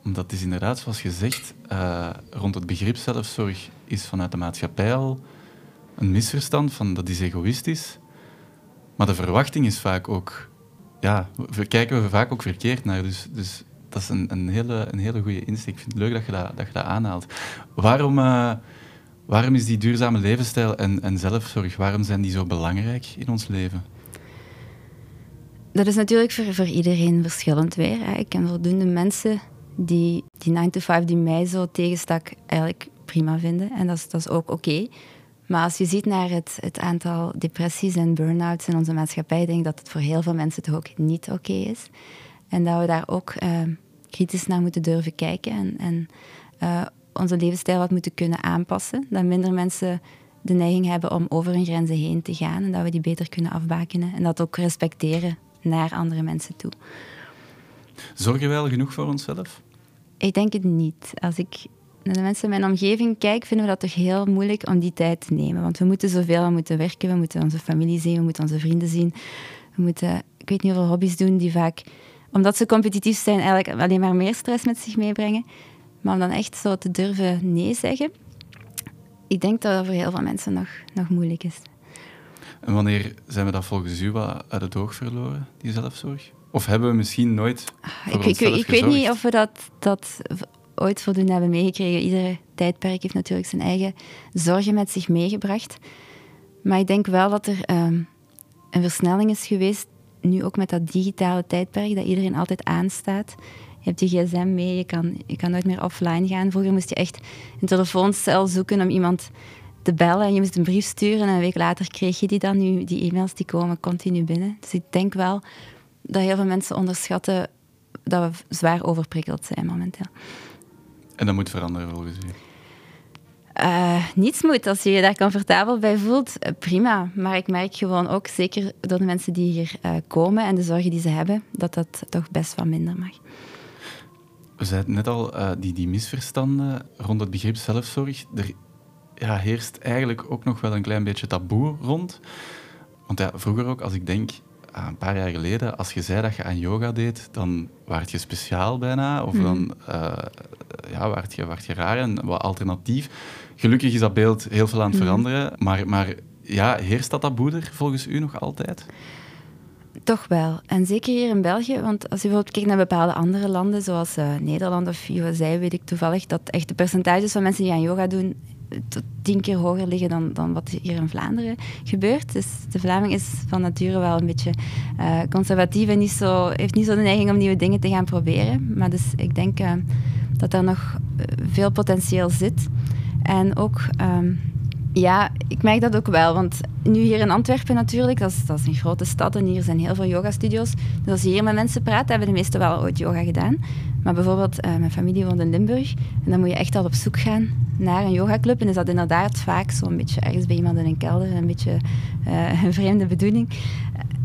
omdat het is inderdaad, zoals gezegd, uh, rond het begrip zelfzorg is vanuit de maatschappij al een misverstand van dat is egoïstisch. Maar de verwachting is vaak ook... Ja, we kijken we vaak ook verkeerd naar. Dus, dus dat is een, een, hele, een hele goede insteek. Ik vind het leuk dat je dat, dat, je dat aanhaalt. Waarom, uh, waarom is die duurzame levensstijl en, en zelfzorg, waarom zijn die zo belangrijk in ons leven? Dat is natuurlijk voor, voor iedereen verschillend weer. Hè. Ik ken voldoende mensen die die 9 to 5 die mij zo tegenstak eigenlijk prima vinden. En dat is, dat is ook oké. Maar als je ziet naar het, het aantal depressies en burn-outs in onze maatschappij, denk ik dat het voor heel veel mensen toch ook niet oké is. En dat we daar ook uh, kritisch naar moeten durven kijken en, en uh, onze levensstijl wat moeten kunnen aanpassen. Dat minder mensen de neiging hebben om over hun grenzen heen te gaan en dat we die beter kunnen afbakenen. En dat ook respecteren naar andere mensen toe. Zorgen wij wel genoeg voor onszelf? Ik denk het niet. Als ik naar de mensen in mijn omgeving kijk, vinden we dat toch heel moeilijk om die tijd te nemen. Want we moeten zoveel, we moeten werken, we moeten onze familie zien, we moeten onze vrienden zien. We moeten, ik weet niet hoeveel hobby's doen die vaak, omdat ze competitief zijn, eigenlijk alleen maar meer stress met zich meebrengen. Maar om dan echt zo te durven nee zeggen, ik denk dat dat voor heel veel mensen nog, nog moeilijk is. En wanneer zijn we dat volgens u wat uit het oog verloren, die zelfzorg? Of hebben we misschien nooit ik, ik, ik weet niet of we dat, dat ooit voldoende hebben meegekregen. Iedere tijdperk heeft natuurlijk zijn eigen zorgen met zich meegebracht. Maar ik denk wel dat er ehm, een versnelling is geweest, nu ook met dat digitale tijdperk, dat iedereen altijd aanstaat. Je hebt je gsm mee, je kan, je kan nooit meer offline gaan. Vroeger moest je echt een telefooncel zoeken om iemand te bellen en je moest een brief sturen en een week later kreeg je die dan. Nu, die e-mails die komen continu binnen. Dus ik denk wel dat heel veel mensen onderschatten dat we zwaar overprikkeld zijn momenteel. En dat moet veranderen volgens u? Uh, niets moet. Als je je daar comfortabel bij voelt, eh, prima. Maar ik merk gewoon ook, zeker door de mensen die hier uh, komen en de zorgen die ze hebben, dat dat toch best wat minder mag. We zeiden net al, uh, die, die misverstanden rond het begrip zelfzorg. Er ja, heerst eigenlijk ook nog wel een klein beetje taboe rond. Want ja, vroeger ook, als ik denk een paar jaar geleden, als je zei dat je aan yoga deed, dan werd je speciaal bijna. Of dan uh, ja, werd, je, werd je raar en wat alternatief. Gelukkig is dat beeld heel veel aan het mhm. veranderen. Maar, maar ja, heerst dat taboe er volgens u nog altijd? Toch wel. En zeker hier in België, want als je bijvoorbeeld kijkt naar bepaalde andere landen, zoals uh, Nederland of USA, weet ik toevallig dat echt de percentages van mensen die aan yoga doen tot tien keer hoger liggen dan, dan wat hier in Vlaanderen gebeurt. Dus de Vlaming is van nature wel een beetje uh, conservatief en niet zo, heeft niet zo de neiging om nieuwe dingen te gaan proberen. Maar dus ik denk dat er nog eh, veel potentieel zit. En ook... Um, ja, ik merk dat ook wel. Want nu hier in Antwerpen natuurlijk, dat is, dat is een grote stad en hier zijn heel veel yogastudios. Dus als je hier met mensen praat, hebben de meesten wel ooit yoga gedaan. Maar bijvoorbeeld, uh, mijn familie woont in Limburg en dan moet je echt al op zoek gaan naar een yogaclub. En is dat inderdaad vaak zo'n beetje ergens bij iemand in een kelder, een beetje uh, een vreemde bedoeling.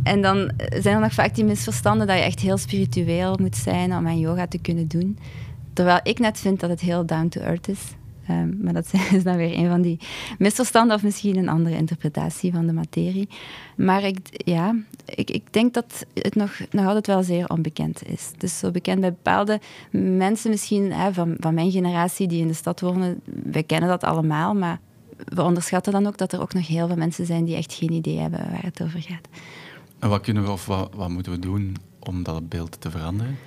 En dan zijn er nog vaak die misverstanden dat je echt heel spiritueel moet zijn om aan yoga te kunnen doen. Terwijl ik net vind dat het heel down to earth is. Ehm, maar dat is dan weer een van die misverstanden of misschien een andere interpretatie van de materie. Maar ik, ja, ik, ik denk dat het nog, nog altijd wel zeer onbekend is. Dus zo bekend bij bepaalde mensen misschien hè, van, van mijn generatie die in de stad wonen. Wij kennen dat allemaal, maar we onderschatten dan ook dat er ook nog heel veel mensen zijn die echt geen idee hebben waar het over gaat. En wat kunnen we of wat, wat moeten we doen om dat beeld te veranderen?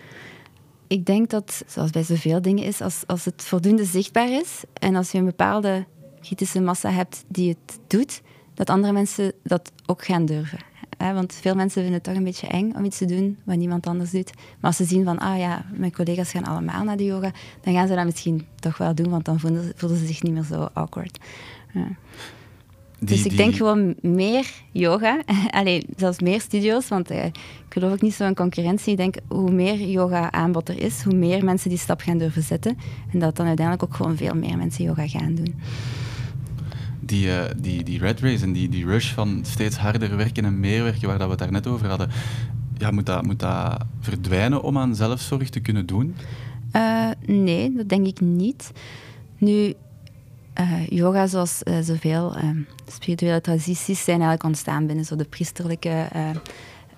Ik denk dat, zoals bij zoveel dingen is, als, als het voldoende zichtbaar is en als je een bepaalde kritische massa hebt die het doet, dat andere mensen dat ook gaan durven. Want veel mensen vinden het toch een beetje eng om iets te doen wat niemand anders doet. Maar als ze zien van, ah ja, mijn collega's gaan allemaal naar de yoga, dan gaan ze dat misschien toch wel doen, want dan voelen, voelen ze zich niet meer zo awkward. Ja. Dus ik denk gewoon meer yoga. Alleen zelfs meer studio's, want eh, ik geloof ook niet zo in concurrentie. Ik denk hoe meer yoga aanbod er is, hoe meer mensen die stap gaan durven zetten. En dat dan uiteindelijk ook gewoon veel meer mensen yoga gaan doen. Die, uh, die, die red race en die, die rush van steeds harder werken en meer werken, waar dat we het daar net over hadden, ja, moet, dat, moet dat verdwijnen om aan zelfzorg te kunnen doen? Uh, nee, dat denk ik niet. Nu, uh, yoga, zoals uh, zoveel uh, spirituele tradities, zijn eigenlijk ontstaan binnen zo de priesterlijke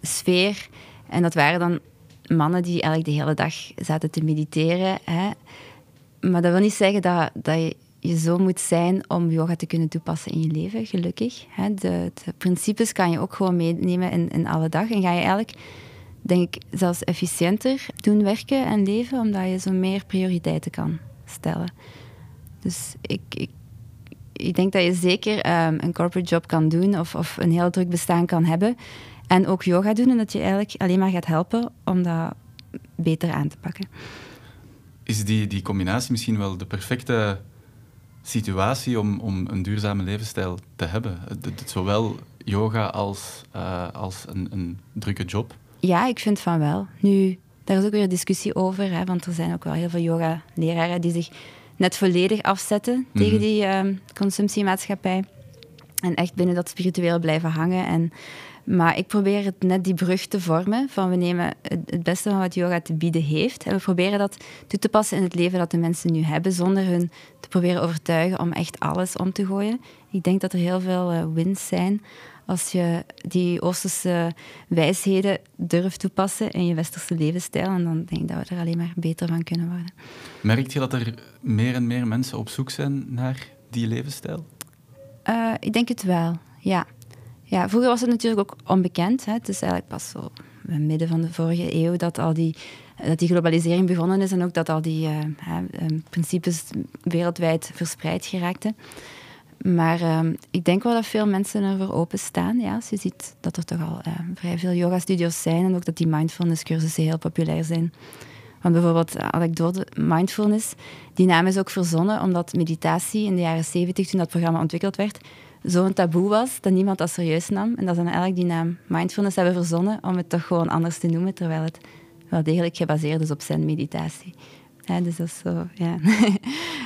sfeer. En dat waren dan mannen die eigenlijk de hele dag zaten te mediteren. Hè. Maar dat wil niet zeggen dat, dat je, je zo moet zijn om yoga te kunnen toepassen in je leven, gelukkig. Hè. De, de, principes kan je ook gewoon meenemen in, in alle dag. En ga je eigenlijk, denk ik, zelfs efficiënter doen werken en leven, omdat je zo meer prioriteiten kan stellen. Dus ik, ik, ik denk dat je zeker um, een corporate job kan doen of, of een heel druk bestaan kan hebben. En ook yoga doen en dat je eigenlijk alleen maar gaat helpen om dat beter aan te pakken. Is die, die combinatie misschien wel de perfecte situatie om, om een duurzame levensstijl te hebben? Zowel yoga als, uh, als een, een drukke job? Ja, ik vind van wel. Nu, daar is ook weer discussie over, hè, want er zijn ook wel heel veel yoga-leraren die zich net volledig afzetten tegen mhm. die uh, consumptiemaatschappij. En echt binnen dat spiritueel blijven hangen. En, maar ik probeer het net die brug te vormen van we nemen het, beste van wat yoga te bieden heeft en we proberen dat toe te passen in het leven dat de mensen nu hebben, zonder hun te proberen overtuigen om echt alles om te gooien. Ik denk dat er heel veel uh, wins zijn als je die Oosterse wijsheden durft toepassen in je westerse levensstijl. En dan denk ik dat we er alleen maar beter van kunnen worden. Merk je dat er meer en meer mensen op zoek zijn naar die levensstijl? Uh, ik denk het wel, ja. ja. Vroeger was het natuurlijk ook onbekend. Hè. Het is eigenlijk pas zo in het midden van de vorige eeuw dat al die, dat die globalisering begonnen is en ook dat al die uh, principes wereldwijd verspreid geraakten. Maar uh, ik denk wel dat veel mensen ervoor openstaan. Ja, als je ziet dat er toch al uh, vrij veel yoga-studio's zijn en ook dat die mindfulness-cursussen heel populair zijn. Want bijvoorbeeld, eh, anekdote, mindfulness, die naam is ook verzonnen omdat meditatie in de jaren 70, toen dat programma ontwikkeld werd, zo'n taboe was dat niemand dat serieus nam. En dat ze dan eigenlijk die naam mindfulness hebben verzonnen om het toch gewoon anders te noemen, terwijl het wel degelijk gebaseerd is op zijn meditatie. Dus dat is zo, ja.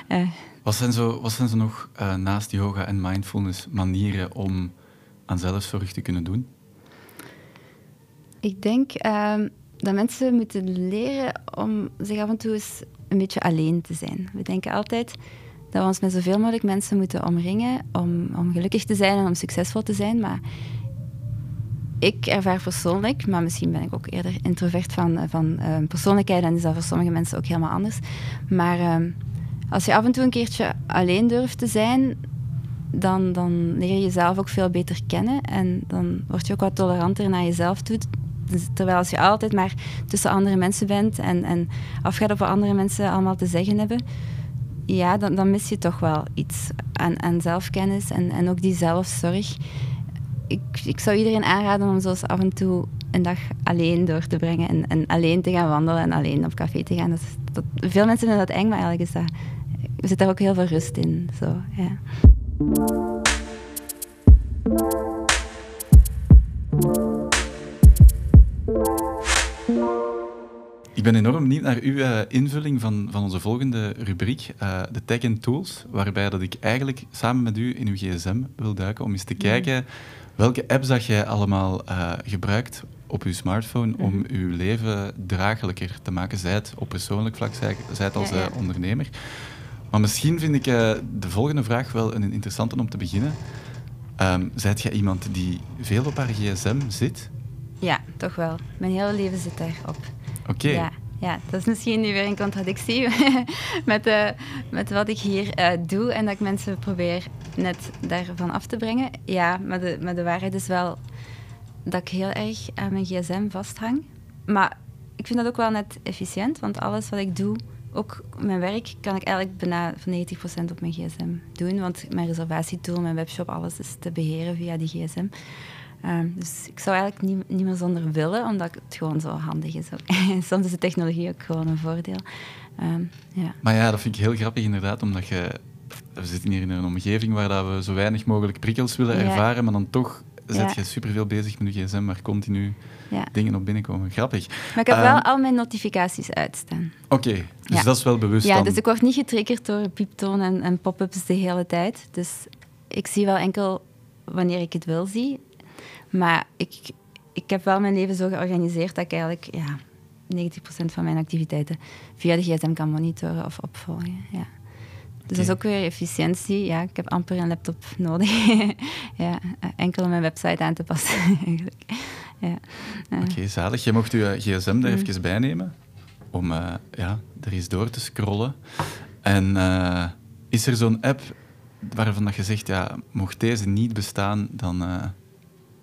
uh, Wat zijn zo, wat zijn zo nog uh, naast yoga en mindfulness manieren om aan zelfzorg te kunnen doen? Ik denk um, dat mensen moeten leren om zich af en toe eens een beetje alleen te zijn. We denken altijd dat we ons met zoveel mogelijk mensen moeten omringen om, om gelukkig te zijn en om succesvol te zijn. Maar ik ervaar persoonlijk, maar misschien ben ik ook eerder introvert van, van uh, persoonlijkheid en is dat voor sommige mensen ook helemaal anders. Maar uh, als je af en toe een keertje alleen durft te zijn, dan, dan leer je jezelf ook veel beter kennen. En dan word je ook wat toleranter naar jezelf toe. Dus terwijl als je altijd maar tussen andere mensen bent en, en afgaat op wat andere mensen allemaal te zeggen hebben, ja, dan, dan mis je toch wel iets aan, zelfkennis en, en ook die zelfzorg. Ik, ik zou iedereen aanraden om zo af en toe een dag alleen door te brengen en, en alleen te gaan wandelen en alleen op café te gaan. Dat, veel mensen vinden dat eng, maar eigenlijk is dat er zit daar ook heel veel rust in. Zo, ja. Ik ben enorm benieuwd naar uw uh, invulling van, van onze volgende rubriek, uh, de Tech and Tools, waarbij dat ik eigenlijk samen met u in uw gsm wil duiken om eens te kijken welke apps dat jij allemaal uh, gebruikt op uw smartphone om mhm. uw leven draaglijker te maken, zij het op persoonlijk vlak, zij het als ondernemer. Maar misschien vind ik uh, de volgende vraag wel een interessante om te beginnen. Um, zijt jij iemand die veel op haar gsm zit? Ja, toch wel. Mijn hele leven zit daarop. Oké. Ja, ja, dat is misschien nu weer een contradictie met, uh, met wat ik hier uh, doe en dat ik mensen probeer net daarvan af te brengen. Ja, maar de, maar de waarheid is wel dat ik heel erg aan mijn gsm vasthang. Maar ik vind dat ook wel net efficiënt, want alles wat ik doe, ook mijn werk, kan ik eigenlijk bijna van 90% op mijn gsm doen. Want mijn reservatietool, mijn webshop, alles is te beheren via die gsm. Ehm, dus ik zou eigenlijk niet, niet meer zonder willen, omdat het gewoon zo handig is. Soms is de technologie ook gewoon een voordeel. Ehm, ja. Maar ja, dat vind ik heel grappig inderdaad, omdat je... We zitten hier in een omgeving waar dat we zo weinig mogelijk prikkels willen ervaren, maar dan toch zet je superveel bezig met je gsm, maar continu dingen op binnenkomen. Grappig. Maar ik heb wel ehm, al mijn notificaties uitstaan. Oké, dus dat is wel bewust Ja, dan. dus ik word niet getriggerd door pieptoon en, en pop-ups de hele tijd. Dus ik zie wel enkel wanneer ik het wil zien. Maar ik, ik heb wel mijn leven zo georganiseerd dat ik eigenlijk ja, 90% van mijn activiteiten via de gsm kan monitoren of opvolgen. Ja. Dus dat is ook weer efficiëntie. Ja, ik heb amper een laptop nodig. ja, enkel om mijn website aan te passen, eigenlijk. Ja. Oké, okay, zalig. Je mocht je gsm er mm. even bij nemen om uh, ja, er eens door te scrollen. En uh, is er zo'n app waarvan dat je zegt, ja, mocht deze niet bestaan, dan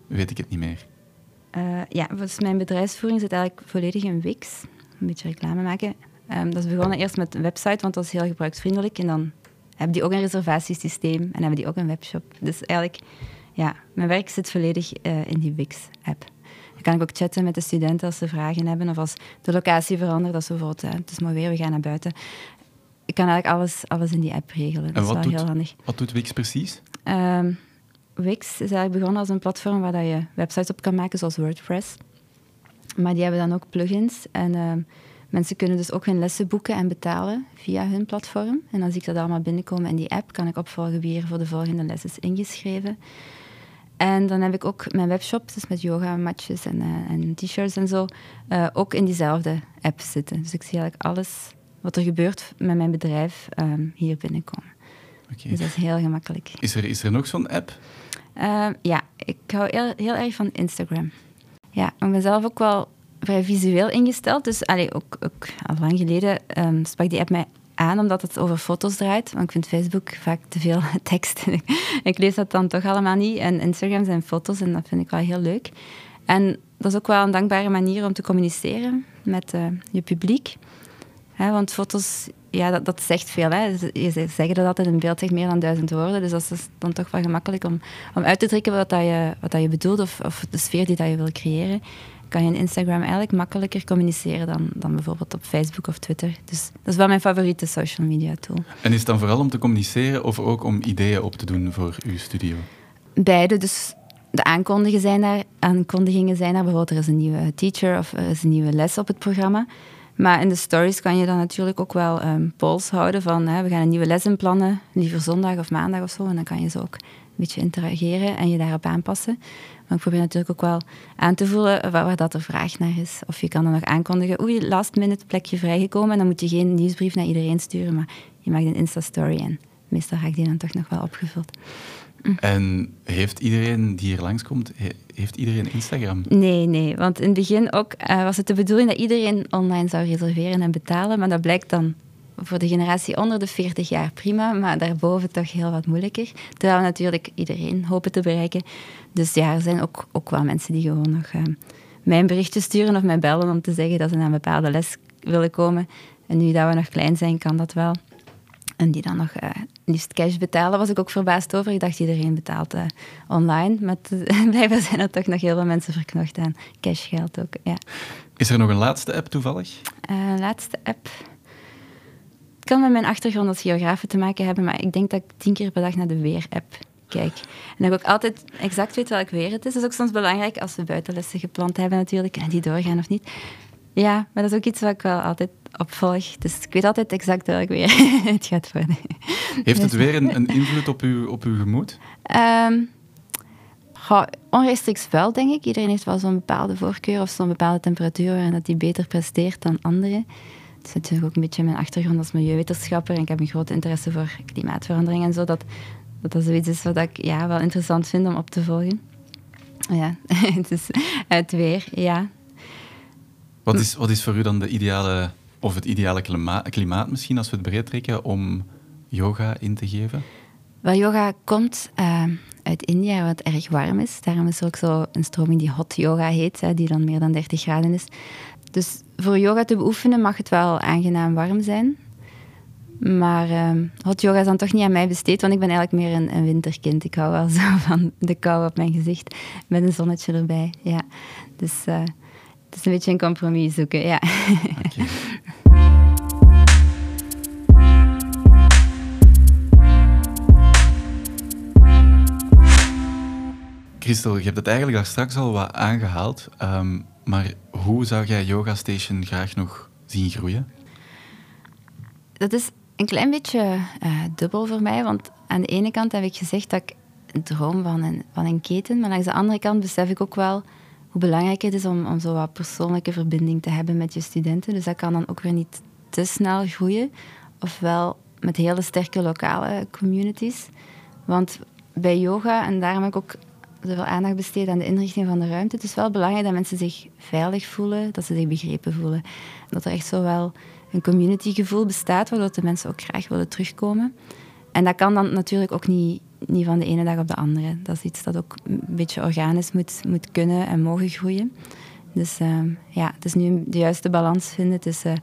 weet ik het niet meer? ja, volgens mijn bedrijfsvoering zit eigenlijk volledig in Wix. Een beetje reclame maken. Um, dat is begonnen eerst met een website, want dat is heel gebruiksvriendelijk. En dan hebben die ook een reservatiesysteem en hebben die ook een webshop. Dus eigenlijk, ja, mijn werk zit volledig uh, in die Wix-app. Dan kan ik ook chatten met de studenten als ze vragen hebben of als de locatie verandert. Dat is bijvoorbeeld, uh, het is maar weer, we gaan naar buiten. Ik kan eigenlijk alles, alles in die app regelen. Dat is wel doet, heel handig. Wat doet Wix precies? Um, Wix is eigenlijk begonnen als een platform waar je websites op kan maken, zoals WordPress. Maar die hebben dan ook plugins en... Uh, Mensen kunnen dus ook hun lessen boeken en betalen via hun platform. En als ik dat allemaal binnenkomen in die app, kan ik opvolgen wie er voor de volgende les is ingeschreven. En dan heb ik ook mijn webshop, dus met yoga-matjes en, uh, en t-shirts en zo, uh, ook in diezelfde app zitten. Dus ik zie eigenlijk alles wat er gebeurt met mijn bedrijf um, hier binnenkomen. Okay. Dus dat is heel gemakkelijk. Is er, is er nog zo'n app? Uh, ja, ik hou heel, heel erg van Instagram. Ja, ik ben zelf ook wel vrij visueel ingesteld. Dus allee, ook, ook al lang geleden um, sprak die app mij aan omdat het over foto's draait. Want ik vind Facebook vaak te veel tekst. ik lees dat dan toch allemaal niet. En Instagram zijn foto's en dat vind ik wel heel leuk. En dat is ook wel een dankbare manier om te communiceren met uh, je publiek. want foto's, ja, dat, zegt veel. Hè. Je zeggen dat altijd, een beeld zegt meer dan duizend woorden. Dus dat is dan toch wel gemakkelijk om, om uit te drukken wat, dat je, wat dat je bedoelt of, of de sfeer die dat je wil creëren kan je in Instagram eigenlijk makkelijker communiceren dan, dan bijvoorbeeld op Facebook of Twitter. Dus dat is wel mijn favoriete social media tool. En is het dan vooral om te communiceren of ook om ideeën op te doen voor uw studio? Beide. Dus de aankondigingen zijn daar, aankondigingen zijn daar. Bijvoorbeeld er is een nieuwe teacher of er is een nieuwe les op het programma. Maar in de stories kan je dan natuurlijk ook wel um, polls houden van hè, we gaan een nieuwe les inplannen, liever zondag of maandag of zo. En dan kan je zo ook een beetje interageren en je daarop aanpassen. Maar ik probeer natuurlijk ook wel aan te voelen waar, dat er vraag naar is. Of je kan dan nog aankondigen, oei, last minute plekje vrijgekomen. En dan moet je geen nieuwsbrief naar iedereen sturen, maar je maakt een Insta-story en meestal ga ik die dan toch nog wel opgevuld. Hm. En heeft iedereen die hier langskomt, heeft iedereen Instagram? Nee, nee. Want in het begin ook uh, was het de bedoeling dat iedereen online zou reserveren en betalen. Maar dat blijkt dan voor de generatie onder de 40 jaar prima, maar daarboven toch heel wat moeilijker. Terwijl we natuurlijk iedereen hopen te bereiken. Dus ja, er zijn ook, ook wel mensen die gewoon nog uh, mij een berichtje sturen of mij bellen om te zeggen dat ze naar een bepaalde les willen komen. En nu dat we nog klein zijn, kan dat wel. En die dan nog uh, liefst cash betalen, was ik ook verbaasd over. Ik dacht iedereen betaalt uh, online, maar blijkbaar zijn er toch nog heel veel mensen verknocht aan cashgeld ook. Ja. Is er nog een laatste app toevallig? Uh, laatste app. Het kan met mijn achtergrond als geografe te maken hebben, maar ik denk dat ik tien keer per dag naar de weer-app kijk. En dat ik ook altijd exact weet welk weer het is. Dat is ook soms belangrijk als we buitenlessen gepland hebben natuurlijk, en die doorgaan of niet. Ja, maar dat is ook iets wat ik wel altijd opvolg. Dus ik weet altijd exact welk weer het gaat worden. Heeft het dus- weer een, een invloed op uw, op uw gemoed? Um, onrechtstreeks wel, denk ik. Iedereen heeft wel zo'n bepaalde voorkeur of zo'n bepaalde temperatuur waarin dat die beter presteert dan anderen. Het zit natuurlijk ook een beetje mijn achtergrond als milieuwetenschapper en ik heb een grote interesse voor klimaatverandering en zo, dat dat, dat zoiets is wat ik ja, wel interessant vind om op te volgen. Ja, het is het weer, ja. Wat is, wat is voor u dan de ideale, of het ideale klimaat, klimaat misschien, als we het breed trekken, om yoga in te geven? Wel, yoga komt uh, uit India, wat erg warm is. Daarom is er ook zo een stroming die hot yoga heet, hè, die dan meer dan 30 graden is. Dus voor yoga te beoefenen mag het wel aangenaam warm zijn. Maar uh, hot yoga is dan toch niet aan mij besteed, want ik ben eigenlijk meer een, een, winterkind. Ik hou wel zo van de kou op mijn gezicht met een zonnetje erbij. Ja. Dus uh, het is een beetje een compromis zoeken, ja. Okay. Christel, je hebt het eigenlijk daar straks al wat aangehaald. Um, maar hoe zou jij Yoga Station graag nog zien groeien? Dat is een klein beetje uh, dubbel voor mij. Want aan de ene kant heb ik gezegd dat ik droom van een, van een keten. Maar aan de andere kant besef ik ook wel hoe belangrijk het is om, om zo wat persoonlijke verbinding te hebben met je studenten. Dus dat kan dan ook weer niet te snel groeien. Ofwel met hele sterke lokale communities. Want bij yoga, en daarom heb ik ook zoveel aandacht besteed aan de inrichting van de ruimte. Het is wel belangrijk dat mensen zich veilig voelen, dat ze zich begrepen voelen. Dat er echt zo wel een communitygevoel bestaat, waardoor de mensen ook graag willen terugkomen. En dat kan dan natuurlijk ook niet, niet van de ene dag op de andere. Dat is iets dat ook een beetje organisch moet, moet kunnen en mogen groeien. Dus uh, ja, het is nu de juiste balans vinden tussen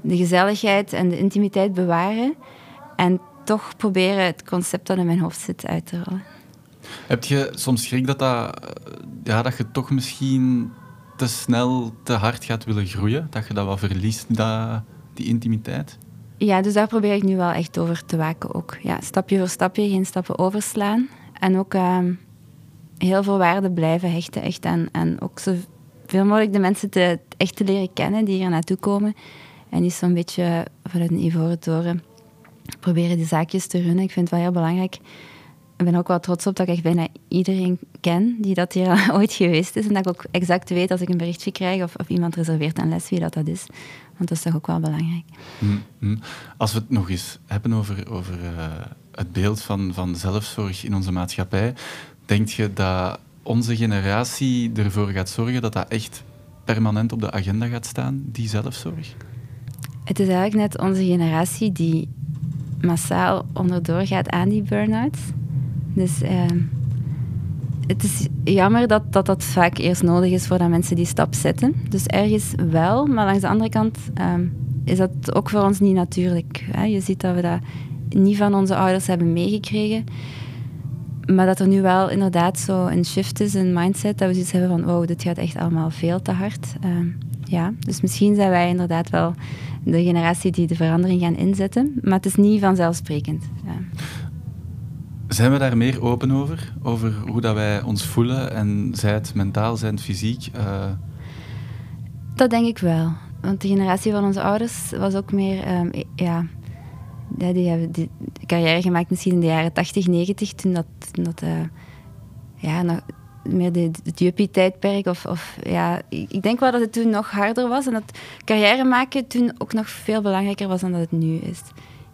de gezelligheid en de intimiteit bewaren en toch proberen het concept dat in mijn hoofd zit uit te rollen. Heb je soms schrik dat, dat, ja, dat je toch misschien te snel, te hard gaat willen groeien? Dat je dat wel verliest, dat, die intimiteit? Ja, dus daar probeer ik nu wel echt over te waken ook. Ja, stapje voor stapje, geen stappen overslaan. En ook uh, heel veel waarde blijven hechten echt aan, en ook zoveel mogelijk de mensen te, echt te leren kennen die hier naartoe komen. En niet zo'n beetje vanuit een ivoren toren proberen die zaakjes te runnen. Ik vind het wel heel belangrijk ik ben ook wel trots op dat ik echt bijna iedereen ken die dat hier ooit geweest is. En dat ik ook exact weet als ik een berichtje krijg of, of iemand reserveert een les wie dat, dat is. Want dat is toch ook wel belangrijk. Mm, mm. Als we het nog eens hebben over, over uh, het beeld van, van zelfzorg in onze maatschappij, denk je dat onze generatie ervoor gaat zorgen dat dat echt permanent op de agenda gaat staan, die zelfzorg? Het is eigenlijk net onze generatie die massaal onderdoor gaat aan die burn-outs. Dus uh, het is jammer dat, dat dat vaak eerst nodig is voordat mensen die stap zetten. Dus ergens wel, maar langs de andere kant uh, is dat ook voor ons niet natuurlijk. Hè? Je ziet dat we dat niet van onze ouders hebben meegekregen. Maar dat er nu wel inderdaad zo een shift is, een mindset, dat we zoiets hebben van, wow, dit gaat echt allemaal veel te hard. Uh, ja, dus misschien zijn wij inderdaad wel de generatie die de verandering gaan inzetten, maar het is niet vanzelfsprekend. Zijn we daar meer open over? Over hoe dat wij ons voelen en zij het mentaal, zij het fysiek? Uh... Dat denk ik wel. Want de generatie van onze ouders was ook meer... Um, ja, die hebben die carrière gemaakt misschien in de jaren 80, 90, toen dat... dat uh, ja, nog, meer de, het juppie-tijdperk. Of, of, ja, ik denk wel dat het toen nog harder was en dat carrière maken toen ook nog veel belangrijker was dan dat het nu is.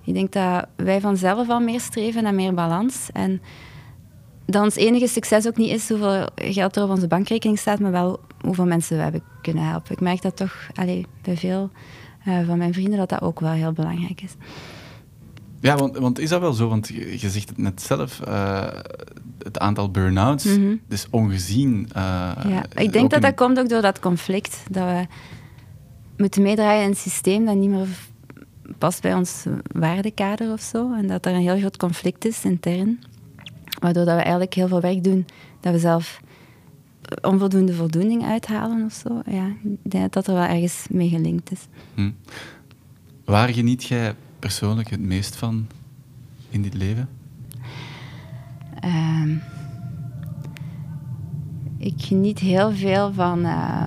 Ik denk dat wij vanzelf al meer streven naar meer balans. En dat ons enige succes ook niet is hoeveel geld er op onze bankrekening staat, maar wel hoeveel mensen we hebben kunnen helpen. Ik merk dat toch allez, bij veel uh, van mijn vrienden dat dat ook wel heel belangrijk is. Ja, want, want is dat wel zo? Want je, je zegt het net zelf, uh, het aantal burn-outs mm -hmm. is ongezien. Uh, ja, ik denk dat dat komt ook door dat conflict. Dat we moeten meedraaien in een systeem dat niet meer past bij ons waardekader of zo. En dat er een heel groot conflict is intern. Waardoor dat we eigenlijk heel veel werk doen dat we zelf onvoldoende voldoening uithalen of zo. Ja, ik denk dat er wel ergens mee gelinkt is. Hm. Waar geniet jij persoonlijk het meest van in dit leven? Uh, ik geniet heel veel van uh,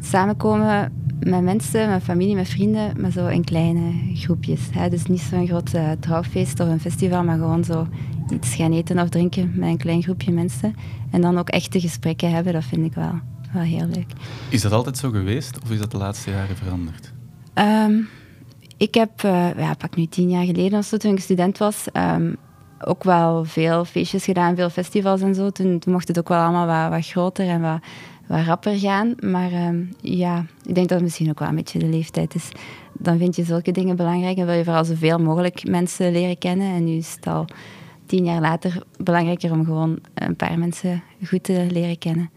samenkomen met mensen, met familie, met vrienden, maar zo in kleine groepjes. Hè. Dus niet zo'n groot uh, trouwfeest of een festival, maar gewoon zo iets gaan eten of drinken met een klein groepje mensen. En dan ook echte gesprekken hebben, dat vind ik wel, wel heel leuk. Is dat altijd zo geweest of is dat de laatste jaren veranderd? Ehm, ik heb, uh, ja, pak nu tien jaar geleden of zo, toen ik student was, ehm, ook wel veel feestjes gedaan, veel festivals en zo. Toen, mocht het ook wel allemaal wat, wat groter en wat, wat rapper gaan. Maar ehm, ja, ik denk dat het misschien ook wel een beetje de leeftijd is. Dan vind je zulke dingen belangrijk en wil je vooral zoveel mogelijk mensen leren kennen. En nu is het al tien jaar later belangrijker om gewoon een paar mensen goed te leren kennen.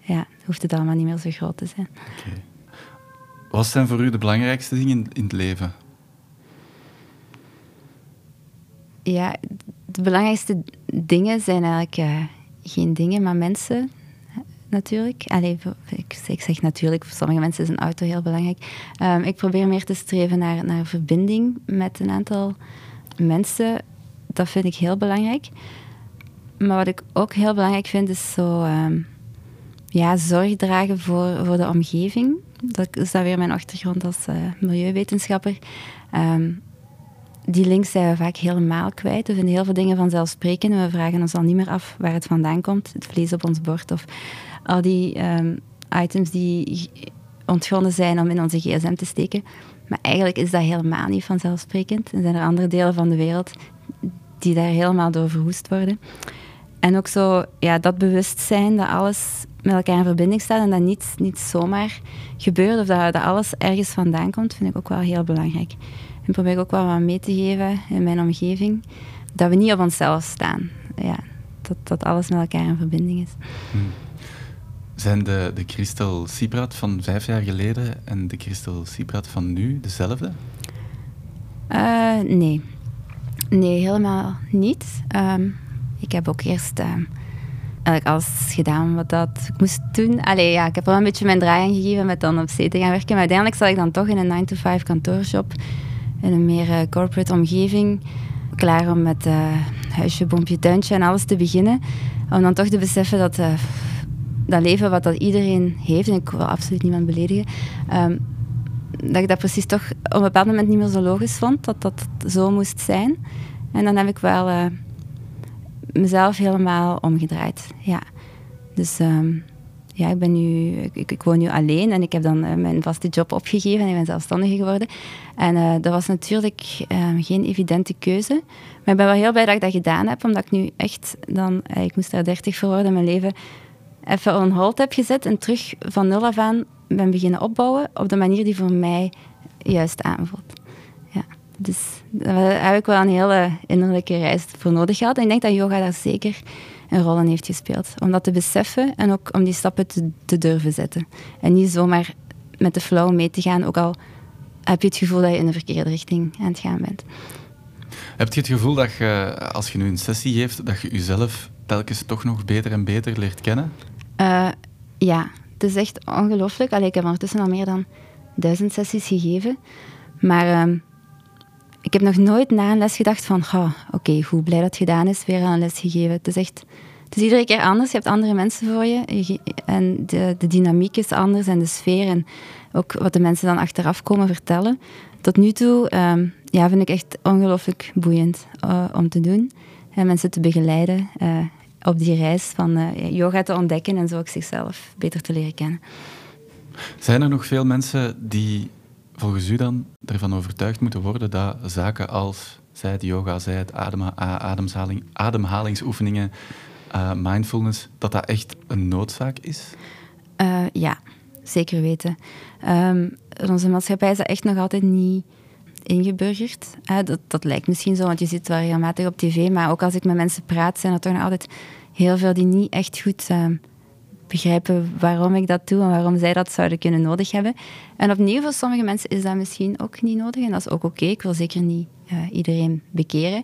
Ja, hoeft het allemaal niet meer zo groot te zijn. Okay. Wat zijn voor u de belangrijkste dingen in het leven? Ja, de belangrijkste dingen zijn eigenlijk uh, geen dingen, maar mensen natuurlijk. Allee, ik, zeg natuurlijk, voor sommige mensen is een auto heel belangrijk. Um, ik probeer meer te streven naar, naar verbinding met een aantal mensen. Dat vind ik heel belangrijk. Maar wat ik ook heel belangrijk vind, is zo um, ja, zorg dragen voor, voor de omgeving. Dat is dan weer mijn achtergrond als uh, milieuwetenschapper. Um, die links zijn we vaak helemaal kwijt. We vinden heel veel dingen vanzelfsprekend. We vragen ons al niet meer af waar het vandaan komt. Het vlees op ons bord of al die um, items die ontgonnen zijn om in onze gsm te steken. Maar eigenlijk is dat helemaal niet vanzelfsprekend. Er zijn er andere delen van de wereld die daar helemaal door verwoest worden. En ook zo, ja, dat bewustzijn dat alles met elkaar in verbinding staat en dat niets niet zomaar gebeurt of dat, dat alles ergens vandaan komt, vind ik ook wel heel belangrijk. En probeer ik ook wel wat mee te geven in mijn omgeving. Dat we niet op onszelf staan. Ja, dat, dat alles met elkaar in verbinding is. Hmm. Zijn de, de Christel Sibrat van vijf jaar geleden en de Christel Sibrat van nu dezelfde? Uh, nee. Nee, helemaal niet. Um, ik heb ook eerst uh, eigenlijk alles gedaan wat dat ik moest doen. Allee, ja, ik heb wel een beetje mijn draai aangegeven met dan op zee te gaan werken. Maar uiteindelijk zat ik dan toch in een 9-to-5 kantoorjob in een meer uh, corporate omgeving. Klaar om met uh, huisje, boompje, tuintje en alles te beginnen. Om dan toch te beseffen dat dat leven wat dat iedereen heeft, en ik wil absoluut niemand beledigen, um, dat ik dat precies toch op een bepaald moment niet meer zo logisch vond, dat dat zo moest zijn. En dan heb ik wel mezelf helemaal omgedraaid. Ja. Dus um, ja, ik, ben nu, ik, ik, woon nu alleen en ik heb dan uh, mijn vaste job opgegeven en ik ben zelfstandige geworden. En uh, dat was natuurlijk um, geen evidente keuze. Maar ik ben wel heel blij dat ik dat gedaan heb, omdat ik nu echt dan, ik moest daar dertig voor worden, mijn leven even on hold heb gezet en terug van nul af aan ben beginnen opbouwen op de manier die voor mij juist aanvoelt. Ja, dus daar heb ik wel een hele innerlijke reis voor nodig gehad. En ik denk dat yoga daar zeker een rol in heeft gespeeld. Om dat te beseffen en ook om die stappen te, te durven zetten. En niet zomaar met de flow mee te gaan, ook al heb je het gevoel dat je in de verkeerde richting aan het gaan bent. Heb je het gevoel dat je, als je nu een sessie geeft, dat je jezelf telkens toch nog beter en beter leert kennen? Uh, ja, het is echt ongelooflijk. Ik heb ondertussen al meer dan duizend sessies gegeven. Maar uh, ik heb nog nooit na een les gedacht van, oké, hoe blij dat gedaan is, weer een les gegeven. Het is echt, het is iedere keer anders. Je hebt andere mensen voor je en de, de dynamiek is anders en de sfeer en ook wat de mensen dan achteraf komen vertellen. Tot nu toe um, ja, vind ik echt ongelooflijk boeiend uh, om te doen en mensen te begeleiden uh, op die reis van uh, yoga te ontdekken en zo ook zichzelf beter te leren kennen. Zijn er nog veel mensen die volgens u dan ervan overtuigd moeten worden dat zaken als, zij het yoga, zij het adem, ademhaling, ademhalingsoefeningen, uh, mindfulness, dat dat echt een noodzaak is? Uh, ja, zeker weten. Um, onze maatschappij is dat echt nog altijd niet ingeburgerd. Dat, dat lijkt misschien zo, want je zit wel regelmatig op tv, maar ook als ik met mensen praat, zijn er toch nog altijd heel veel die niet echt goed ehm, begrijpen waarom ik dat doe en waarom zij dat zouden kunnen nodig hebben. En opnieuw, voor sommige mensen is dat misschien ook niet nodig en dat is ook oké. Ik wil zeker niet uh, iedereen bekeren.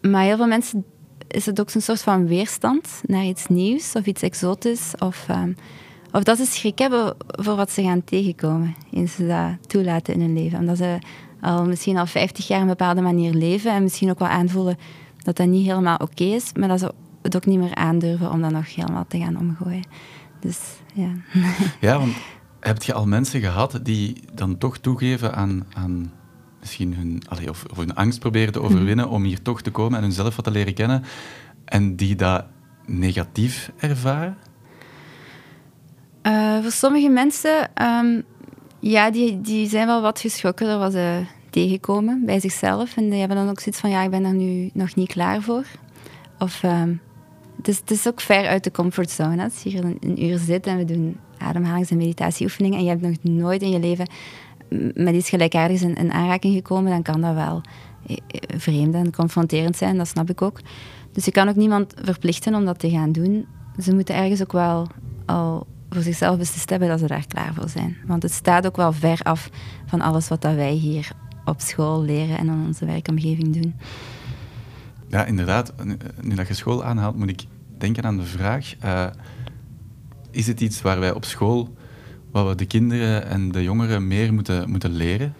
Maar heel veel mensen is het ook zo'n soort van weerstand naar iets nieuws of iets exotisch. Of, um, of dat ze schrik hebben voor wat ze gaan tegenkomen. Eens ze dat toelaten in hun leven. Omdat ze al misschien al 50 jaar op een bepaalde manier leven en misschien ook wel aanvoelen dat dat niet helemaal oké is, maar dat ze het ook niet meer aandurven om dat nog helemaal te gaan omgooien. Dus ja. Ja, want heb je al mensen gehad die dan toch toegeven aan, aan misschien hun, of, of, hun angst proberen te overwinnen om hier toch te komen en hunzelf wat te leren kennen, en die dat negatief ervaren? Uh, voor sommige mensen um, Ja, die, die zijn wel wat geschrokken door wat ze tegenkomen bij zichzelf. En die hebben dan ook zoiets van, ja, ik ben er nu nog niet klaar voor. Of, ehm, het, is, het is ook ver uit de comfortzone. Als je hier een, uur zit en we doen ademhalings- en meditatieoefeningen en je hebt nog nooit in je leven met iets gelijkaardigs in, in aanraking gekomen, dan kan dat wel eh, eh, vreemd en confronterend zijn, dat snap ik ook. Dus je kan ook niemand verplichten om dat te gaan doen. Ze moeten ergens ook wel al voor zichzelf beslist hebben dat ze daar klaar voor zijn. Want het staat ook wel ver af van alles wat dat wij hier op school leren en in onze werkomgeving doen. Ja, inderdaad. Nu dat je school aanhaalt, moet ik denken aan de vraag: uh, is het iets waar wij op school, wat we de kinderen en de jongeren meer moeten, moeten leren?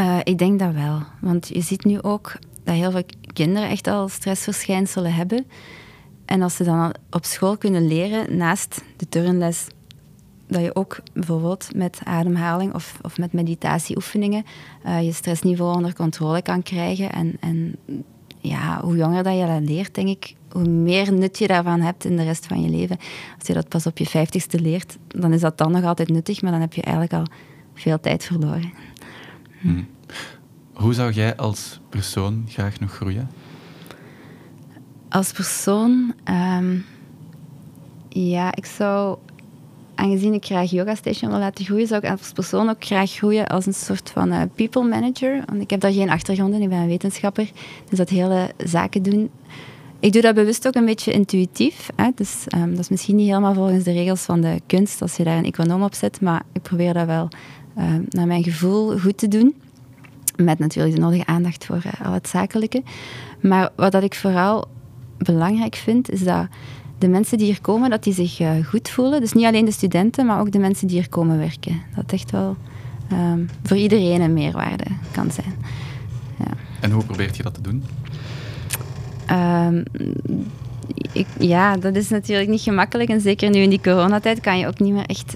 Uh, ik denk dat wel. Want je ziet nu ook dat heel veel kinderen echt al stressverschijnselen hebben. En als ze dan op school kunnen leren, naast de turnles, dat je ook bijvoorbeeld met ademhaling of, of met meditatieoefeningen uh, je stressniveau onder controle kan krijgen. En, en ja, hoe jonger dat je dat leert, denk ik, hoe meer nut je daarvan hebt in de rest van je leven. Als je dat pas op je vijftigste leert, dan is dat dan nog altijd nuttig, maar dan heb je eigenlijk al veel tijd verloren. Hm. Hoe zou jij als persoon graag nog groeien? Als persoon, um, ja, ik zou, aangezien ik graag Yoga Station wil laten groeien, zou ik als persoon ook graag groeien als een soort van uh, people manager. Want ik heb daar geen achtergrond in, ik ben een wetenschapper. Dus dat hele zaken doen. Ik doe dat bewust ook een beetje intuïtief. Hè. Dus, um, dat is misschien niet helemaal volgens de regels van de kunst als je daar een econoom op zet, maar ik probeer dat wel uh, naar mijn gevoel goed te doen. Met natuurlijk de nodige aandacht voor uh, al het zakelijke. Maar wat dat ik vooral belangrijk vind, is dat de mensen die hier komen, dat die zich uh, goed voelen. Dus niet alleen de studenten, maar ook de mensen die hier komen werken. Dat echt wel um, voor iedereen een meerwaarde kan zijn. Ja. En hoe probeert je dat te doen? Um, ik, ja, dat is natuurlijk niet gemakkelijk. En zeker nu in die coronatijd kan je ook niet meer echt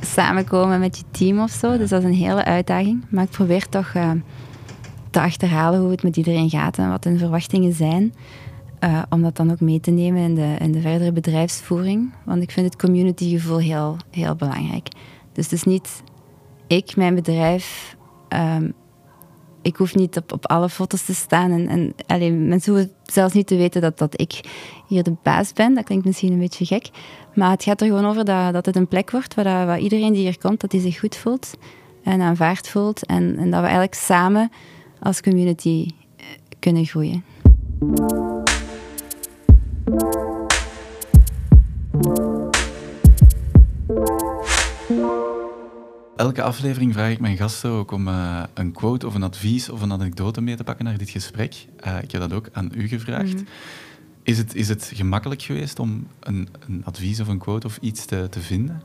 samenkomen met je team of zo. Dus dat is een hele uitdaging. Maar ik probeer toch uh, te achterhalen hoe het met iedereen gaat en wat hun verwachtingen zijn. Uh, om dat dan ook mee te nemen in de, in de verdere bedrijfsvoering. Want ik vind het communitygevoel heel, heel belangrijk. Dus het is niet ik, mijn bedrijf. Um, ik hoef niet op, op alle foto's te staan. En, en alleen, mensen hoeven zelfs niet te weten dat, dat ik hier de baas ben. Dat klinkt misschien een beetje gek. Maar het gaat er gewoon over dat, dat het een plek wordt waar, dat, iedereen die hier komt, dat hij zich goed voelt. En aanvaard voelt. En, en dat we eigenlijk samen als community eh, kunnen groeien. Elke aflevering vraag ik mijn gasten ook om uh, een quote of een advies of een anekdote mee te pakken naar dit gesprek. Uh, ik heb dat ook aan u gevraagd. Mm. Is, het, is het gemakkelijk geweest om een, een advies of een quote of iets te, te vinden?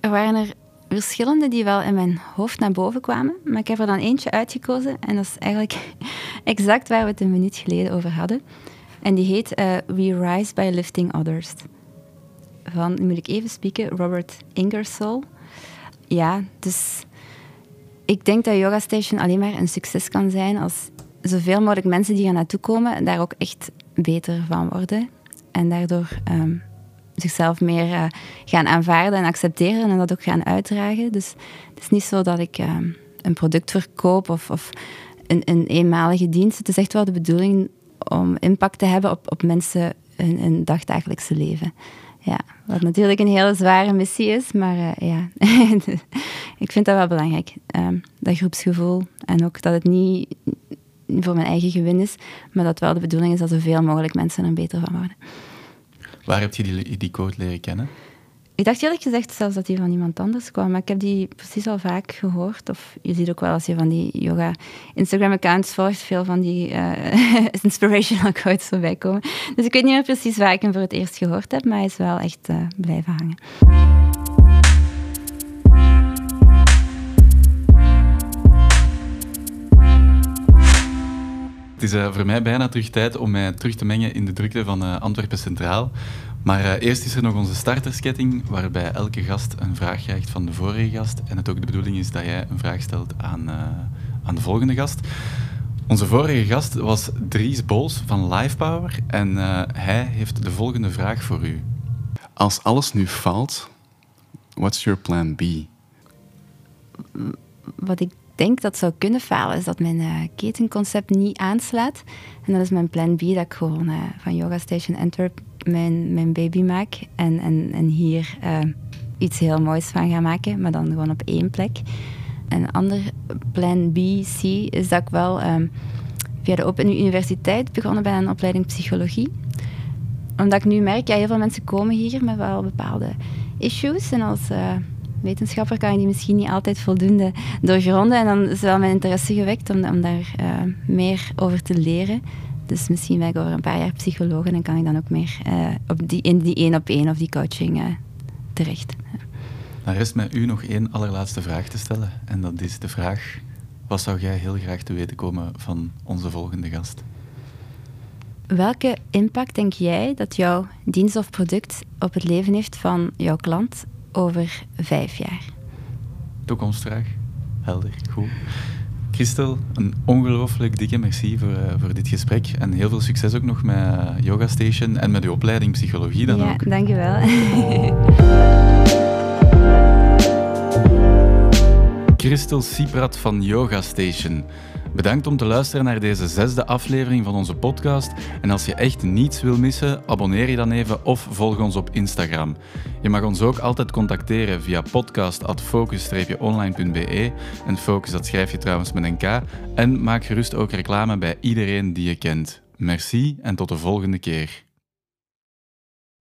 Er waren er verschillende die wel in mijn hoofd naar boven kwamen, maar ik heb er dan eentje uitgekozen en dat is eigenlijk exact waar we het een minuut geleden over hadden. En die heet uh, We Rise by Lifting Others. Van, nu moet ik even spieken, Robert Ingersoll ja, dus ik denk dat Yoga Station alleen maar een succes kan zijn als zoveel mogelijk mensen die er naartoe komen daar ook echt beter van worden. En daardoor um, zichzelf meer uh, gaan aanvaarden en accepteren en dat ook gaan uitdragen. Dus het is niet zo dat ik um, een product verkoop of, of een, een, eenmalige dienst. Het is echt wel de bedoeling om impact te hebben op, op mensen in hun dagdagelijkse leven. Ja, wat natuurlijk een hele zware missie is, maar uh, ja, ik vind dat wel belangrijk. Um, dat groepsgevoel en ook dat het niet voor mijn eigen gewin is, maar dat wel de bedoeling is dat zoveel mogelijk mensen er beter van worden. Waar heb je die, die code leren kennen? Ik dacht eerlijk gezegd zelfs dat die van iemand anders kwam, maar ik heb die precies al vaak gehoord. Of je ziet ook wel als je van die yoga Instagram-accounts volgt, veel van die uh, inspirational quotes voorbij komen. Dus ik weet niet meer precies waar ik hem voor het eerst gehoord heb, maar hij is wel echt uh, blijven hangen. Het is uh, voor mij bijna terug tijd om mij terug te mengen in de drukte van Antwerpen Centraal. Maar uh, eerst is er nog onze startersketting, waarbij elke gast een vraag krijgt van de vorige gast. En het ook de bedoeling is dat jij een vraag stelt aan, aan de volgende gast. Onze vorige gast was Dries Bols van Lifepower en hij heeft de volgende vraag voor u. Als alles nu faalt, what's your plan B? wat ik denk dat zou kunnen falen, is dat mijn uh, ketenconcept niet aanslaat. En dat is mijn plan B, dat ik gewoon uh, van Yoga Station Antwerp mijn, mijn baby maak. En, en, en hier uh, iets heel moois van ga maken, maar dan gewoon op één plek. Een ander plan B, C, is dat ik wel um, via de Open Universiteit begonnen ben aan een opleiding psychologie. Omdat ik nu merk, ja, heel veel mensen komen hier met wel bepaalde issues. En als wetenschapper kan je die misschien niet altijd voldoende doorgronden. En dan is wel mijn interesse gewekt om, om daar uh, meer over te leren. Dus misschien ben ik over een paar jaar psycholoog en dan kan ik dan ook meer uh, op die, in die één op één of die coaching uh, terecht. Dan rest mij u nog één allerlaatste vraag te stellen. En dat is de vraag, wat zou jij heel graag te weten komen van onze volgende gast? Welke impact denk jij dat jouw dienst of product op het leven heeft van jouw klant over vijf jaar. Toekomstvraag. Helder, goed. Christel, een ongelooflijk dikke merci voor, uh, voor dit gesprek. En heel veel succes ook nog met Yoga Station en met uw opleiding psychologie dan ja, ook. Ja, dankjewel. Christel Siprat van Yoga Station. Bedankt om te luisteren naar deze zesde aflevering van onze podcast. En als je echt niets wil missen, abonneer je dan even of volg ons op Instagram. Je mag ons ook altijd contacteren via podcast.focus-online.be. En focus, dat schrijf je trouwens met een K. En maak gerust ook reclame bij iedereen die je kent. Merci en tot de volgende keer.